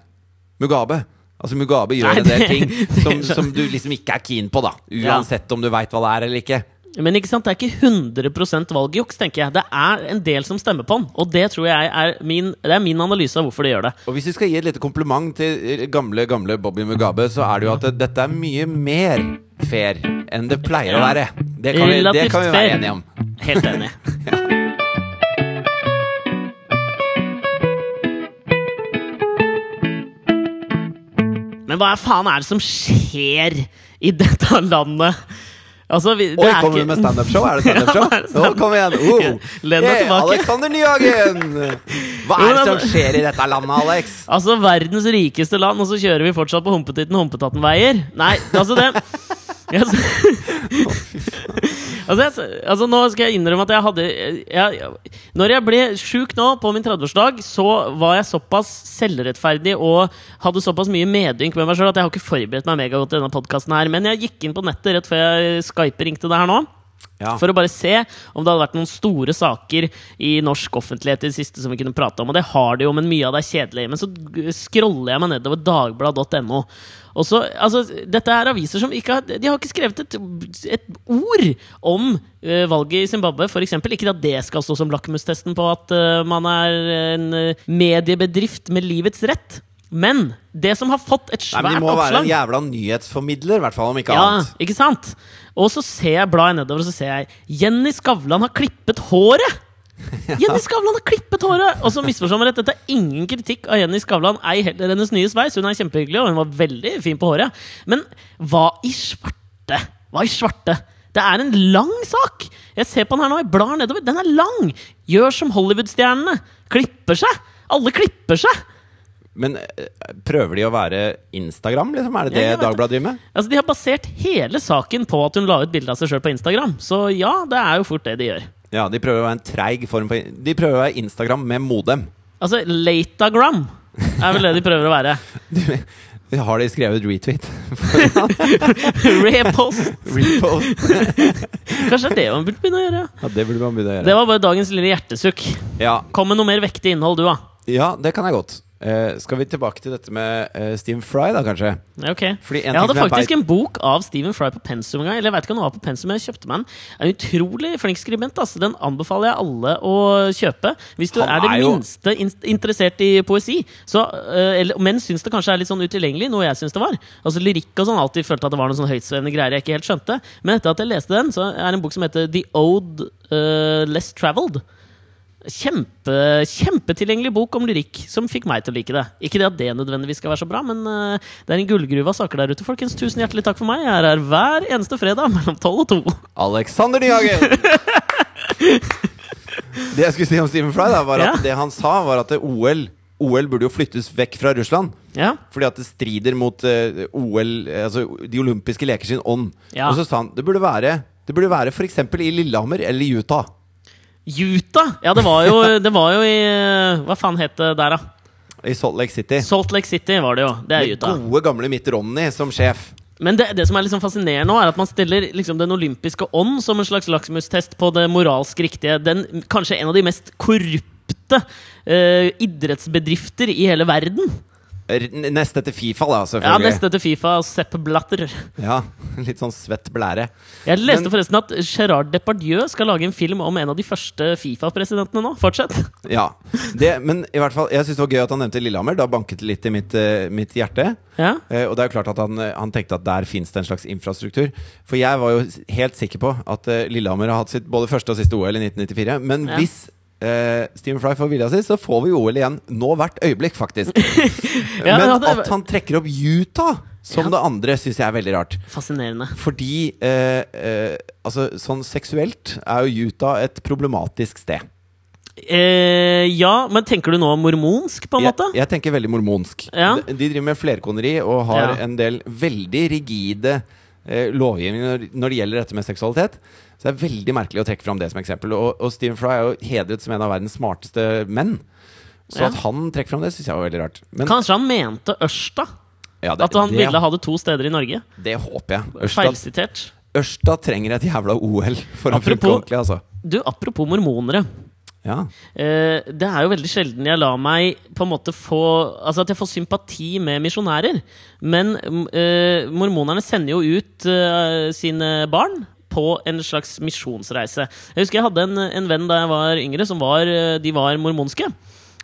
Speaker 2: Mugabe. Altså Mugabe gjør
Speaker 1: Nei,
Speaker 2: en del ting som, som du liksom ikke er keen på, da. Uansett om du veit hva det er eller ikke.
Speaker 1: Men ikke sant, det er ikke 100 valgjuks, tenker jeg. Det er en del som stemmer på den. Og det tror jeg er min, det er min analyse av hvorfor de gjør det.
Speaker 2: Og hvis vi skal gi et lite kompliment til eh, gamle gamle Bobby Mugabe, så er det jo at det, dette er mye mer fair enn det pleier å være. Det kan vi, det kan vi være enige om.
Speaker 1: Helt enig. Men hva faen er det som skjer i dette landet? Altså, vi,
Speaker 2: Oi,
Speaker 1: er
Speaker 2: kommer du med standup-show? Er det standup-show?
Speaker 1: Ja, stand-up?
Speaker 2: kom igjen!
Speaker 1: Deg
Speaker 2: Hey. Alexander Nyhagen! Hva er det som skjer i dette landet, Alex?
Speaker 1: Altså, verdens rikeste land, og så kjører vi fortsatt på Humpetitten Humpetatten-veier? Nei, altså det jeg, Altså, jeg, altså Nå skal jeg innrømme at jeg hadde jeg, Når jeg ble sjuk nå, på min 30-årsdag, så var jeg såpass selvrettferdig og hadde såpass mye medynk med meg sjøl at jeg har ikke forberedt meg megagodt til denne podkasten her. Men jeg gikk inn på nettet rett før jeg Skype-ringte deg her nå.
Speaker 2: Ja.
Speaker 1: For å bare se om det hadde vært noen store saker i norsk offentlighet i det siste som vi kunne prate om. Og det har det jo, men mye av det er kjedelig. Men så scroller jeg meg nedover dagbladet.no. Og så, altså, Dette er aviser som ikke har De har ikke skrevet et, et ord om uh, valget i Zimbabwe, f.eks. Ikke at det skal stå som lakmustesten på at uh, man er en uh, mediebedrift med livets rett. Men det som har fått et svært
Speaker 2: oppslag De må være en jævla nyhetsformidler, i hvert fall, om ikke
Speaker 1: ja,
Speaker 2: annet.
Speaker 1: ikke sant? Og så ser jeg bladet nedover, og så ser jeg Jenny Skavlan har klippet håret! Jenny Skavlan har klippet håret! Og så misforstår man rett, dette er ingen kritikk av Jenny Skavlan, ei heller hennes nye sveis. Hun er kjempehyggelig, og hun var veldig fin på håret. Men hva i svarte? Hva i svarte? Det er en lang sak! Jeg ser på den her nå, jeg blar nedover. Den er lang! Gjør som Hollywood-stjernene. Klipper seg! Alle klipper seg!
Speaker 2: Men eh, prøver de å være Instagram, liksom? Er det det
Speaker 1: jeg.
Speaker 2: Dagbladet driver med?
Speaker 1: Altså, De har basert hele saken på at hun la ut bilde av seg sjøl på Instagram. Så ja, det er jo fort det de gjør.
Speaker 2: Ja, de prøver å være en treig form for De prøver å være Instagram med modem.
Speaker 1: Altså, Latagram er vel det de prøver å være.
Speaker 2: Har de skrevet retweet?
Speaker 1: Repost!
Speaker 2: Repost?
Speaker 1: Kanskje det det man burde begynne å gjøre.
Speaker 2: Ja, det burde man begynne å gjøre Det
Speaker 1: var bare dagens lille hjertesukk.
Speaker 2: Ja,
Speaker 1: Kom med noe mer vektig innhold, du, da.
Speaker 2: ja det kan jeg godt. Eh, skal vi tilbake til dette med uh, Stephen Fry, da, kanskje? Okay.
Speaker 1: Jeg hadde faktisk en bok av Stephen Fry på pensum en gang. Eller jeg vet ikke om det var på pensum, men jeg kjøpte meg den. En utrolig flink skribent. Altså. Den anbefaler jeg alle å kjøpe. Hvis du
Speaker 2: Han
Speaker 1: er det
Speaker 2: er jo-
Speaker 1: minste in interessert i poesi. Så, uh, eller, men syns det kanskje er litt sånn utilgjengelig, noe jeg syns det var. Altså Lyrikk og sånn alltid følte at det var noen sånn høytsvevende greier jeg ikke helt skjønte. Men etter at jeg leste den, så er det en bok som heter The Ode eh, Less Traveled. Kjempe, kjempetilgjengelig bok om lyrikk som fikk meg til å like det. Ikke det at det nødvendigvis skal være så bra, men uh, det er en gullgruve av saker der ute. Folkens, Tusen hjertelig takk for meg. Jeg er her hver eneste fredag mellom tolv og to.
Speaker 2: Alexander Nyhagen! det jeg skulle si om Stephen Fry, da, var at
Speaker 1: Ja.
Speaker 2: det han sa, var at OL OL burde jo flyttes vekk fra Russland.
Speaker 1: Ja,
Speaker 2: Fordi at det strider mot uh, OL, eh, altså de olympiske leker sin ånd.
Speaker 1: Ja.
Speaker 2: Og så sa han det burde være Det burde være f.eks. i Lillehammer eller i Utah.
Speaker 1: Utah! Ja, det var jo, det var jo i Hva faen het det der, da?
Speaker 2: I Salt Lake City.
Speaker 1: Salt Lake City var det jo. Det er
Speaker 2: Med
Speaker 1: Utah.
Speaker 2: gode, gamle Mitt Ronny som sjef.
Speaker 1: Men det, det som er liksom fascinerende nå, er at man stiller liksom den olympiske ånd som en slags lakmustest på det moralsk riktige. Den, kanskje en av de mest korrupte eh, idrettsbedrifter i hele verden.
Speaker 2: R- Nest etter Fifa, da, selvfølgelig. Ja.
Speaker 1: Neste etter Fifa, Sepp Blatter.
Speaker 2: Ja, Litt sånn svett blære.
Speaker 1: Jeg leste
Speaker 2: Men-
Speaker 1: forresten at Gerard Depardieu skal lage en film om en av de første Fifa-presidentene nå. Fortsett.
Speaker 2: Ja, det, Men i hvert fall, jeg syns det var gøy at han nevnte Lillehammer. Da banket det litt i mitt, eh, mitt hjerte.
Speaker 1: Ja.
Speaker 2: Eh, og det er jo klart at han, han tenkte at der fins det en slags infrastruktur. For jeg var jo helt sikker på at eh, Lillehammer har hatt sitt både første og siste OL i 1994. Men
Speaker 1: Ja.
Speaker 2: hvis eh, Stephen Fry får vilja si, så får vi OL igjen nå hvert øyeblikk, faktisk.
Speaker 1: Ja,
Speaker 2: men
Speaker 1: hadde...
Speaker 2: at han trekker opp Utah som
Speaker 1: Ja.
Speaker 2: det andre, syns jeg er veldig rart.
Speaker 1: Fascinerende.
Speaker 2: Fordi eh, eh, altså, sånn seksuelt er jo Utah et problematisk sted.
Speaker 1: Eh, ja, men tenker du nå mormonsk, på en måte?
Speaker 2: Jeg, jeg tenker veldig mormonsk.
Speaker 1: Ja.
Speaker 2: De, de driver med flerkoneri og har
Speaker 1: Ja.
Speaker 2: en del veldig rigide eh, lovgivninger når, når det gjelder dette med seksualitet. Så det er veldig merkelig å trekke fram det som eksempel. Og, og Stephen Fry er jo hedret som en av verdens smarteste menn. Så
Speaker 1: Ja.
Speaker 2: at han trekker fram det, syns jeg var veldig rart. Men
Speaker 1: Kanskje han mente Ørsta?
Speaker 2: ja, det,
Speaker 1: At han
Speaker 2: det,
Speaker 1: ville ha det to steder i Norge?
Speaker 2: det håper jeg. Ørsta,
Speaker 1: Feilsitert.
Speaker 2: Ørsta trenger et jævla OL for å funke altså.
Speaker 1: Du, apropos mormonere.
Speaker 2: Ja.
Speaker 1: Eh, det er jo veldig sjelden jeg lar meg på en måte få Altså at jeg får sympati med misjonærer. Men mm, eh, mormonerne sender jo ut eh, sine barn på en slags misjonsreise. Jeg husker jeg hadde en, en venn da jeg var yngre, som var, eh, de var mormonske.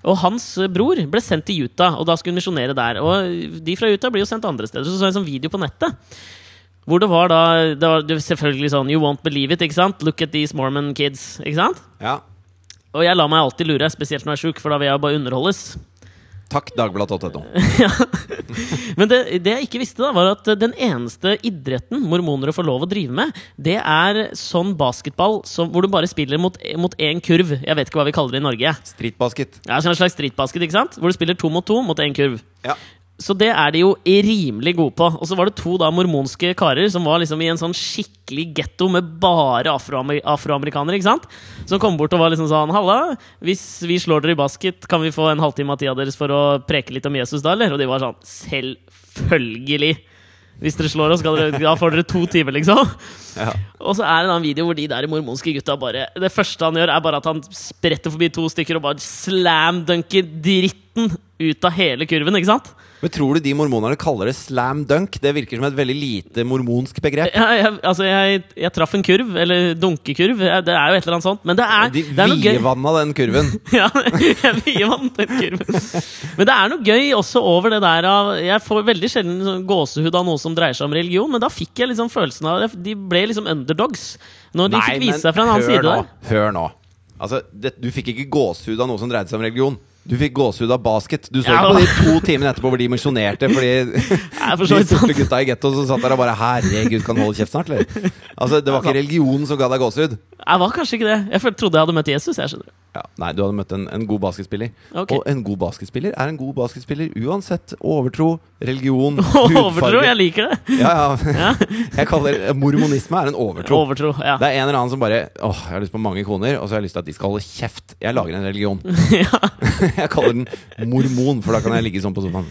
Speaker 1: Og hans eh, bror ble sendt til Utah, og da skulle hun misjonere der. Og de fra Utah blir jo sendt andre steder. Så så jeg en sånn video på nettet. Hvor det var da det var det var selvfølgelig sånn You won't believe it, ikke sant? Look at these Mormon kids. Ikke sant?
Speaker 2: ja.
Speaker 1: Og jeg lar meg alltid lure, spesielt når jeg er sjuk, for da vil jeg bare underholdes.
Speaker 2: Takk, Dagbladet.no.
Speaker 1: Men det, det jeg ikke visste, da var at den eneste idretten mormonere får lov å drive med, det er sånn basketball som, hvor du bare spiller mot mot én kurv. Jeg vet ikke hva vi kaller det i Norge.
Speaker 2: Streetbasket.
Speaker 1: Ja, sånn en slags streetbasket, ikke sant? Hvor du spiller to mot to mot én kurv.
Speaker 2: Ja.
Speaker 1: Så det er de jo rimelig gode på. Og så var det to da mormonske karer som var liksom i en sånn skikkelig getto med bare afroamer afroamerikanere. ikke sant? Som kom bort og var liksom sånn Halla, hvis vi slår dere i basket, kan vi få en halvtime av tida deres for å preke litt om Jesus da, eller? Og de var sånn Selvfølgelig! Hvis dere slår oss, skal dere, da får dere to timer, liksom.
Speaker 2: Ja.
Speaker 1: Og så er det en annen video hvor de der mormonske gutta bare Det første han gjør, er bare at han spretter forbi to stykker og bare slam-dunker dritten ut av hele kurven, ikke sant?
Speaker 2: Men tror du de mormonerne kaller det slam dunk? Det virker som et veldig lite mormonsk begrep.
Speaker 1: Ja, jeg, altså, jeg, jeg traff en kurv, eller dunkekurv. Det er jo et eller annet sånt. Men det er,
Speaker 2: De
Speaker 1: det er noe gøy.
Speaker 2: vidvanna den kurven.
Speaker 1: Ja, jeg vidvant den kurven. Men det er noe gøy også over det der av Jeg får veldig sjelden sånn gåsehud av noe som dreier seg om religion, men da fikk jeg liksom følelsen av De ble liksom underdogs. Når de fikk vise seg fra en annen side
Speaker 2: nå. Hør nå. Altså, det, du fikk ikke gåsehud av noe som dreide seg om religion. Du fikk gåsehud av basket. Du så
Speaker 1: Ja,
Speaker 2: ikke på de to timene etterpå hvor de misjonerte fordi
Speaker 1: for
Speaker 2: de sorte gutta i gettoen som satt der og bare Herregud, kan du holde kjeft snart, eller? Altså, det var ikke religionen som ga deg gåsehud.
Speaker 1: Jeg var kanskje ikke det. Jeg trodde jeg hadde møtt Jesus. Jeg skjønner
Speaker 2: Ja, nei, du hadde møtt en, en god basketspiller.
Speaker 1: Okay.
Speaker 2: Og en god basketspiller er en god basketspiller uansett overtro, religion,
Speaker 1: Overtro,
Speaker 2: hudfarge.
Speaker 1: jeg liker det.
Speaker 2: Ja, ja. Jeg kaller Mormonisme er en overtro.
Speaker 1: Overtro, ja.
Speaker 2: Det er en eller annen som bare Åh, jeg har lyst på mange koner, og så har jeg lyst til at de skal holde kjeft. Jeg lager en religion. jeg kaller den mormon, for da kan jeg ligge sånn på sofaen.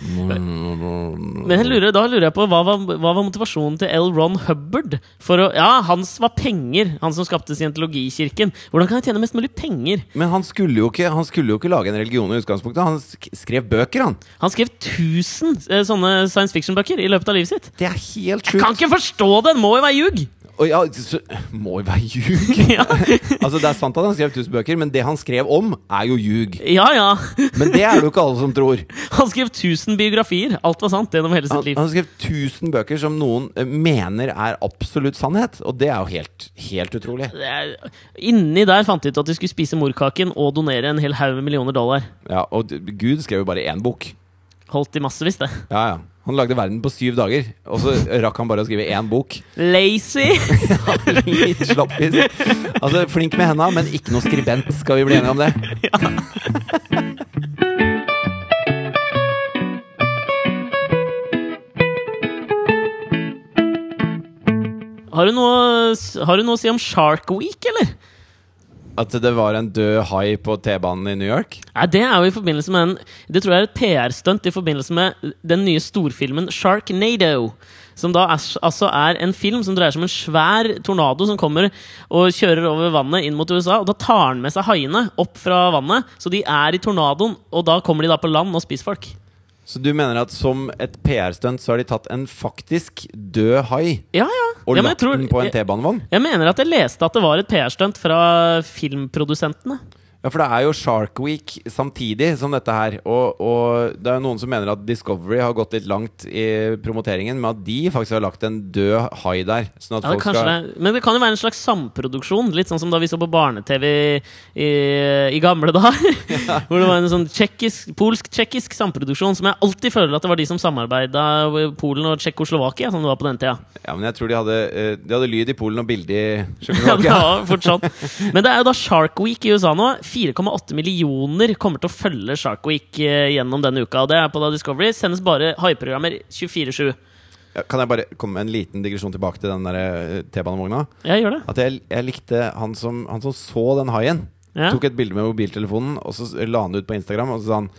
Speaker 1: Men lurer, da lurer jeg på hva var, hva var motivasjonen til L. Ron Hubbard? For å, ja, hans var penger, han som skapte scientologikirken. Hvordan kan jeg tjene mest mulig penger?
Speaker 2: Men han skulle, jo ikke, han skulle jo ikke lage en religion i utgangspunktet. Han sk skrev bøker, han.
Speaker 1: Han skrev 1000 eh, sånne science fiction-bøker i løpet av livet sitt.
Speaker 2: Det er helt
Speaker 1: Kan ikke forstå det! Det må jo være ljug!
Speaker 2: Og ja, så, må jo være ljug.
Speaker 1: Ja.
Speaker 2: altså, det er sant at han skrev tusen bøker, men det han skrev om, er jo ljug.
Speaker 1: ja, ja.
Speaker 2: Men det er det jo ikke alle som tror.
Speaker 1: Han skrev 1000 biografier. Alt var sant gjennom hele
Speaker 2: Han,
Speaker 1: sitt liv.
Speaker 2: han skrev tusen bøker som noen eh, mener er absolutt sannhet, og det er jo helt, helt utrolig.
Speaker 1: Er- Inni der fant de ut at de skulle spise morkaken og donere en hel haug med millioner dollar.
Speaker 2: Ja, Og Gud skrev jo bare én bok.
Speaker 1: Holdt de massevis, det.
Speaker 2: Ja, ja. Han lagde verden på syv dager, og så rakk han bare å skrive én bok.
Speaker 1: Lazy!
Speaker 2: Litt slappis. Altså, flink med henda, men ikke noe skribent. Skal vi bli enige om det?
Speaker 1: Har du, noe, har du noe å si om Shark Week, eller?
Speaker 2: At det var en død hai på T-banen i New York?
Speaker 1: Nei, Det er jo i forbindelse med en Det tror jeg er et PR-stunt i forbindelse med den nye storfilmen Sharknado. Som da er, altså er en film som dreier seg om en svær tornado som kommer og kjører over vannet inn mot USA. Og da tar den med seg haiene opp fra vannet, så de er i tornadoen. Og da kommer de da på land og spiser folk.
Speaker 2: Så du mener at som et PR-stunt så har de tatt en faktisk død hai
Speaker 1: Ja, ja.
Speaker 2: og
Speaker 1: ja
Speaker 2: lagt
Speaker 1: tror,
Speaker 2: den på en T-banevogn?
Speaker 1: jeg mener at jeg leste at det var et PR-stunt fra filmprodusentene.
Speaker 2: Ja, for det er jo Shark Week samtidig som dette her. Og, og det er jo noen som mener at Discovery har gått litt langt i promoteringen med at de faktisk har lagt en død hai der. Sånn
Speaker 1: Ja, det
Speaker 2: skal
Speaker 1: det, men det kan jo være en slags samproduksjon. Litt sånn som da vi så på barne-TV i, i gamle dager. Hvor det var en sånn tsjekkisk- polsk-tsjekkisk samproduksjon som jeg alltid føler at det var de som samarbeida Polen og Tsjekkoslovakia, som det var på den tida.
Speaker 2: Ja, men jeg tror de hadde, eh, de hadde lyd i Polen og bilde i
Speaker 1: Ja,
Speaker 2: Tsjekkoslovakia.
Speaker 1: var fortsatt. Men det er jo da Shark Week i USA nå. 4,8 millioner kommer til å følge Shark Week eh, gjennom denne uka. Og det er på da Discovery. Sendes bare haiprogrammer 24-7.
Speaker 2: Ja, kan jeg bare komme med en liten digresjon tilbake til den der eh, T-banevogna?
Speaker 1: Jeg gjør det.
Speaker 2: At jeg, jeg likte han som, han som så den haien.
Speaker 1: Ja.
Speaker 2: Tok et bilde med mobiltelefonen, og så la han det ut på Instagram. Og så sa han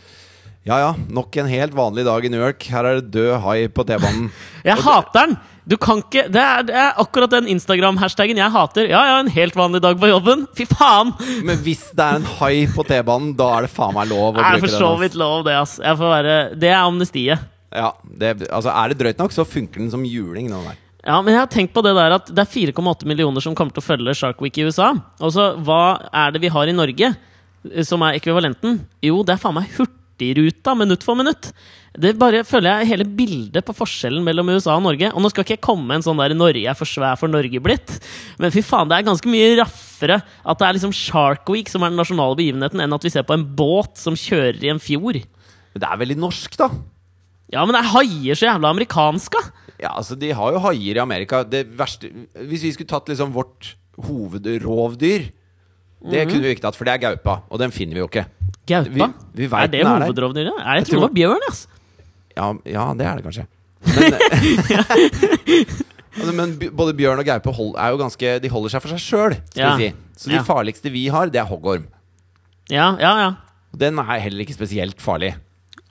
Speaker 2: Ja ja, nok en helt vanlig dag i New York. Her er det død hai på T-banen.
Speaker 1: Jeg hater den! Du kan ikke Det er, det er akkurat den Instagram-hashtagen jeg hater. Ja, ja, en helt vanlig dag på jobben. Fy faen!
Speaker 2: Men hvis det er en hai på T-banen, da er det faen meg lov å
Speaker 1: Det er for så vidt lov, det, ass. Jeg får være Det er amnestiet.
Speaker 2: Ja, det, altså Er det drøyt nok, så funker den som juling. nå der.
Speaker 1: Ja, men jeg har tenkt på det der at det er 4,8 millioner som kommer til å følge Shark Week i USA. Og så, hva er det vi har i Norge eh, som er ekvivalenten? Jo, det er faen meg Hurtigruta minutt for minutt. Det bare føler jeg hele bildet på forskjellen mellom USA og Norge. Og nå skal ikke jeg komme en sånn der 'Norge er for svær for Norge' blitt, men fy faen, det er ganske mye raffere at det er liksom Shark Week som er den nasjonale begivenheten, enn at vi ser på en båt som kjører i en fjord.
Speaker 2: Men det er veldig norsk, da.
Speaker 1: Ja, men det er haier så jævla amerikanske!
Speaker 2: Ja, altså De har jo haier i Amerika. Det verste Hvis vi skulle tatt liksom vårt hovedrovdyr Det kunne vi ikke tatt, for det er gaupa. Og den finner vi jo ikke.
Speaker 1: Gaupa?
Speaker 2: Vi- vi vet
Speaker 1: er det hovedrovdyret? Jeg,
Speaker 2: Jeg
Speaker 1: tror det var bjørn. ass.
Speaker 2: Ja, ja, det er det kanskje. Men, altså, men både bjørn og gaupe hold, er jo ganske De holder seg for seg sjøl,
Speaker 1: Ja.
Speaker 2: si. Så de
Speaker 1: Ja.
Speaker 2: farligste vi har, det er hoggorm.
Speaker 1: Ja, ja, ja.
Speaker 2: Den er heller ikke spesielt farlig.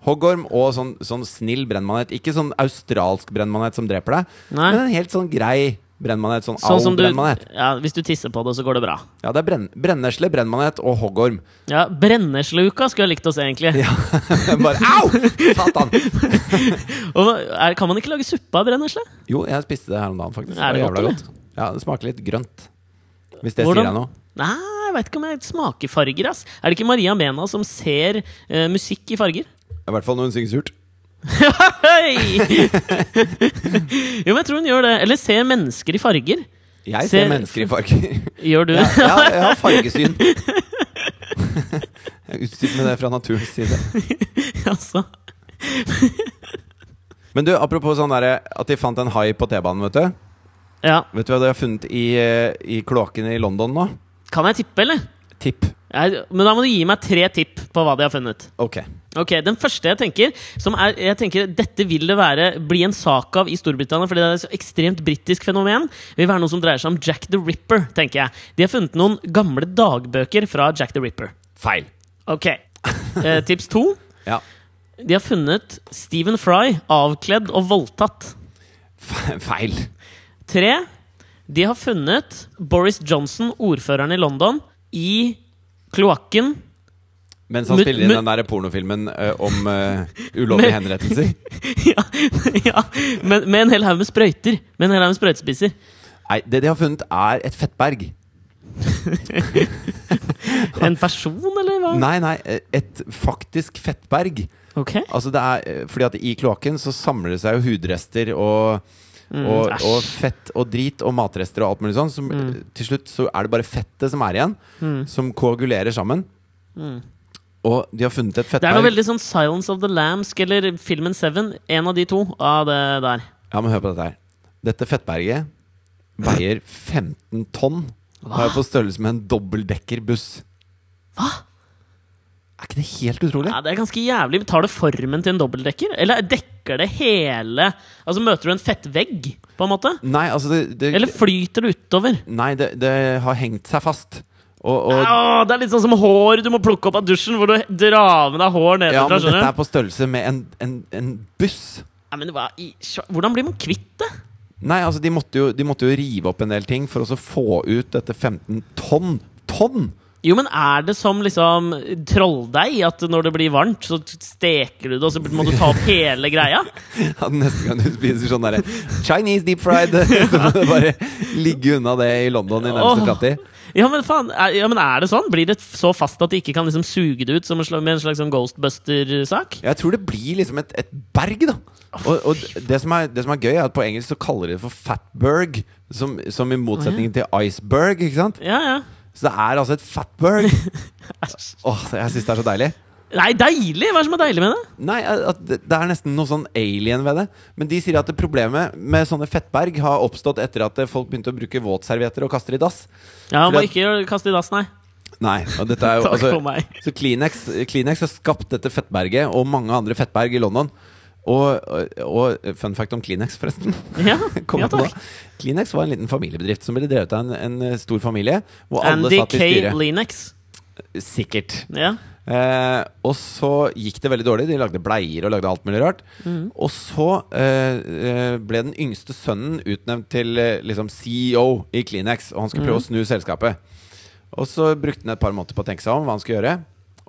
Speaker 2: Hoggorm og sånn, sånn snill brennmanet. Ikke sånn australsk brennmanet som dreper deg,
Speaker 1: Nei.
Speaker 2: men en helt sånn grei brennmanet. Sånn
Speaker 1: Sånn som du
Speaker 2: au-brennmanet.
Speaker 1: ja, Hvis du tisser på det, så går det bra.
Speaker 2: Ja, det er brenn, brennesle, brennmanet og hoggorm.
Speaker 1: Ja, Brennesleuka skulle jeg likt se, egentlig.
Speaker 2: Bare au! Satan!
Speaker 1: Og er, Kan man ikke lage suppe av brennesle?
Speaker 2: Jo, jeg spiste det her om dagen, faktisk.
Speaker 1: Er det
Speaker 2: det
Speaker 1: godt, godt.
Speaker 2: Ja, det smaker litt grønt. Hvis det
Speaker 1: Hvordan-
Speaker 2: sier deg noe.
Speaker 1: Nei, jeg veit ikke om jeg smaker farger. ass Er det ikke Maria Mena som ser uh, musikk i farger?
Speaker 2: I hvert fall når hun synger surt.
Speaker 1: Jo, men jeg tror hun gjør det. Eller ser mennesker i farger.
Speaker 2: Jeg ser
Speaker 1: Ser-
Speaker 2: mennesker i farger.
Speaker 1: Gjør du
Speaker 2: Ja,
Speaker 1: jeg,
Speaker 2: ja, jeg har fargesyn. Jeg er utstyrt med det fra naturens side.
Speaker 1: altså.
Speaker 2: Men du, apropos sånn der, at de fant en hai på T-banen, vet du.
Speaker 1: Ja.
Speaker 2: Vet du hva de har funnet i, eh, i kloakkene i London nå?
Speaker 1: Kan jeg tippe, eller?
Speaker 2: Tipp.
Speaker 1: Jeg, men da må du gi meg tre tipp på hva de har funnet.
Speaker 2: Ok.
Speaker 1: Ok, Den første jeg tenker, som er, jeg tenker dette vil det være, bli en sak av i Storbritannia, fordi det er et så ekstremt britisk fenomen, vil være noe som dreier seg om Jack the Ripper. tenker jeg. De har funnet noen gamle dagbøker fra Jack the Ripper.
Speaker 2: Feil.
Speaker 1: Ok, eh, Tips to.
Speaker 2: Ja.
Speaker 1: De har funnet Stephen Fry avkledd og voldtatt.
Speaker 2: Fe- Feil.
Speaker 1: Tre. De har funnet Boris Johnson, ordføreren i London, i kloakken
Speaker 2: Mens han spiller inn den der pornofilmen eh, om uh, ulovlige henrettelser.
Speaker 1: ja, ja, med, med en hel haug med sprøyter. Med en hel haug med sprøytespisser.
Speaker 2: Nei, det de har funnet, er et fettberg.
Speaker 1: En person, eller hva?
Speaker 2: Nei, nei, eh, et faktisk fettberg.
Speaker 1: Ok.
Speaker 2: Altså det er, fordi at i kloakken så samler det seg jo hudrester og,
Speaker 1: Mm,
Speaker 2: og, og fett og drit og matrester og alt mulig sånn. Som,
Speaker 1: Mm.
Speaker 2: Til slutt så er det bare fettet som er igjen,
Speaker 1: Mm.
Speaker 2: som koagulerer sammen.
Speaker 1: Mm.
Speaker 2: Og de har funnet et
Speaker 1: Det er noe veldig sånn Silence of the Lambs eller filmen Seven. En av de to av det der.
Speaker 2: Ja, men hør på dette her. Dette fettberget veier 15 tonn. Og er på størrelse med en dobbeltdekkerbuss.
Speaker 1: Hva?
Speaker 2: Er ikke det helt utrolig?
Speaker 1: Ja, det er ganske jævlig. Tar det formen til en dobbeltdekker? Eller dekker det hele Altså Møter du en fettvegg, på en måte?
Speaker 2: Nei, altså det, det,
Speaker 1: Eller flyter det utover?
Speaker 2: Nei, det, det har hengt seg fast. Og, og
Speaker 1: Åh, det er litt sånn som hår du må plukke opp av dusjen, hvor du drar med deg hår
Speaker 2: Ja, men dette er på størrelse med en, en, en buss.
Speaker 1: Ja, men hva i, hvordan blir man kvitt det?
Speaker 2: Nei, altså de måtte, jo, de måtte jo rive opp en del ting for å få ut dette 15 tonn. Tonn!
Speaker 1: Jo, men er det som liksom trolldeig? At når det blir varmt, så steker du det, og så må du ta opp hele greia?
Speaker 2: Ja, neste gang du spiser sånn derre Chinese deep fried, så må du bare ligge unna det i London i nærmeste framtid.
Speaker 1: Ja, men faen, er, ja, men er det sånn? Blir det så fast at de ikke kan liksom suge det ut som en slags, med en slags sånn Ghostbuster-sak?
Speaker 2: Jeg tror det blir liksom et, et berg, da. Og, og det, som er, det som er gøy, er at på engelsk så kaller de det for fatberg. Som, som i motsetning til iceberg, ikke sant?
Speaker 1: Ja, ja.
Speaker 2: Så det er altså et fatberg. Åh, jeg syns det er så deilig.
Speaker 1: Nei, deilig! Hva er det som er deilig med det?
Speaker 2: Nei, at det er nesten noe sånn alien ved det. Men de sier at det problemet med sånne fettberg har oppstått etter at folk begynte å bruke våtservietter og kaste det i dass.
Speaker 1: Ja,
Speaker 2: man
Speaker 1: Må
Speaker 2: at-
Speaker 1: ikke kaste i dass, nei.
Speaker 2: Nei, og dette er jo
Speaker 1: Takk
Speaker 2: altså,
Speaker 1: for meg.
Speaker 2: Så Kleenex, Kleenex har skapt dette fettberget og mange andre fettberg i London. Og, og, fun fact om Kleenex, forresten.
Speaker 1: Ja, ja takk.
Speaker 2: Kleenex var en liten familiebedrift som ble drevet av en, en stor familie. Hvor alle satt i
Speaker 1: K.
Speaker 2: styret. Sikkert.
Speaker 1: Ja.
Speaker 2: Eh, og så gikk det veldig dårlig. De lagde bleier og lagde alt mulig rart.
Speaker 1: Mm.
Speaker 2: Og så eh, eh, ble den yngste sønnen utnevnt til eh, liksom CEO i Kleenex, og han skulle prøve å snu selskapet. Og så brukte han et par måneder på å tenke seg om hva han skulle gjøre.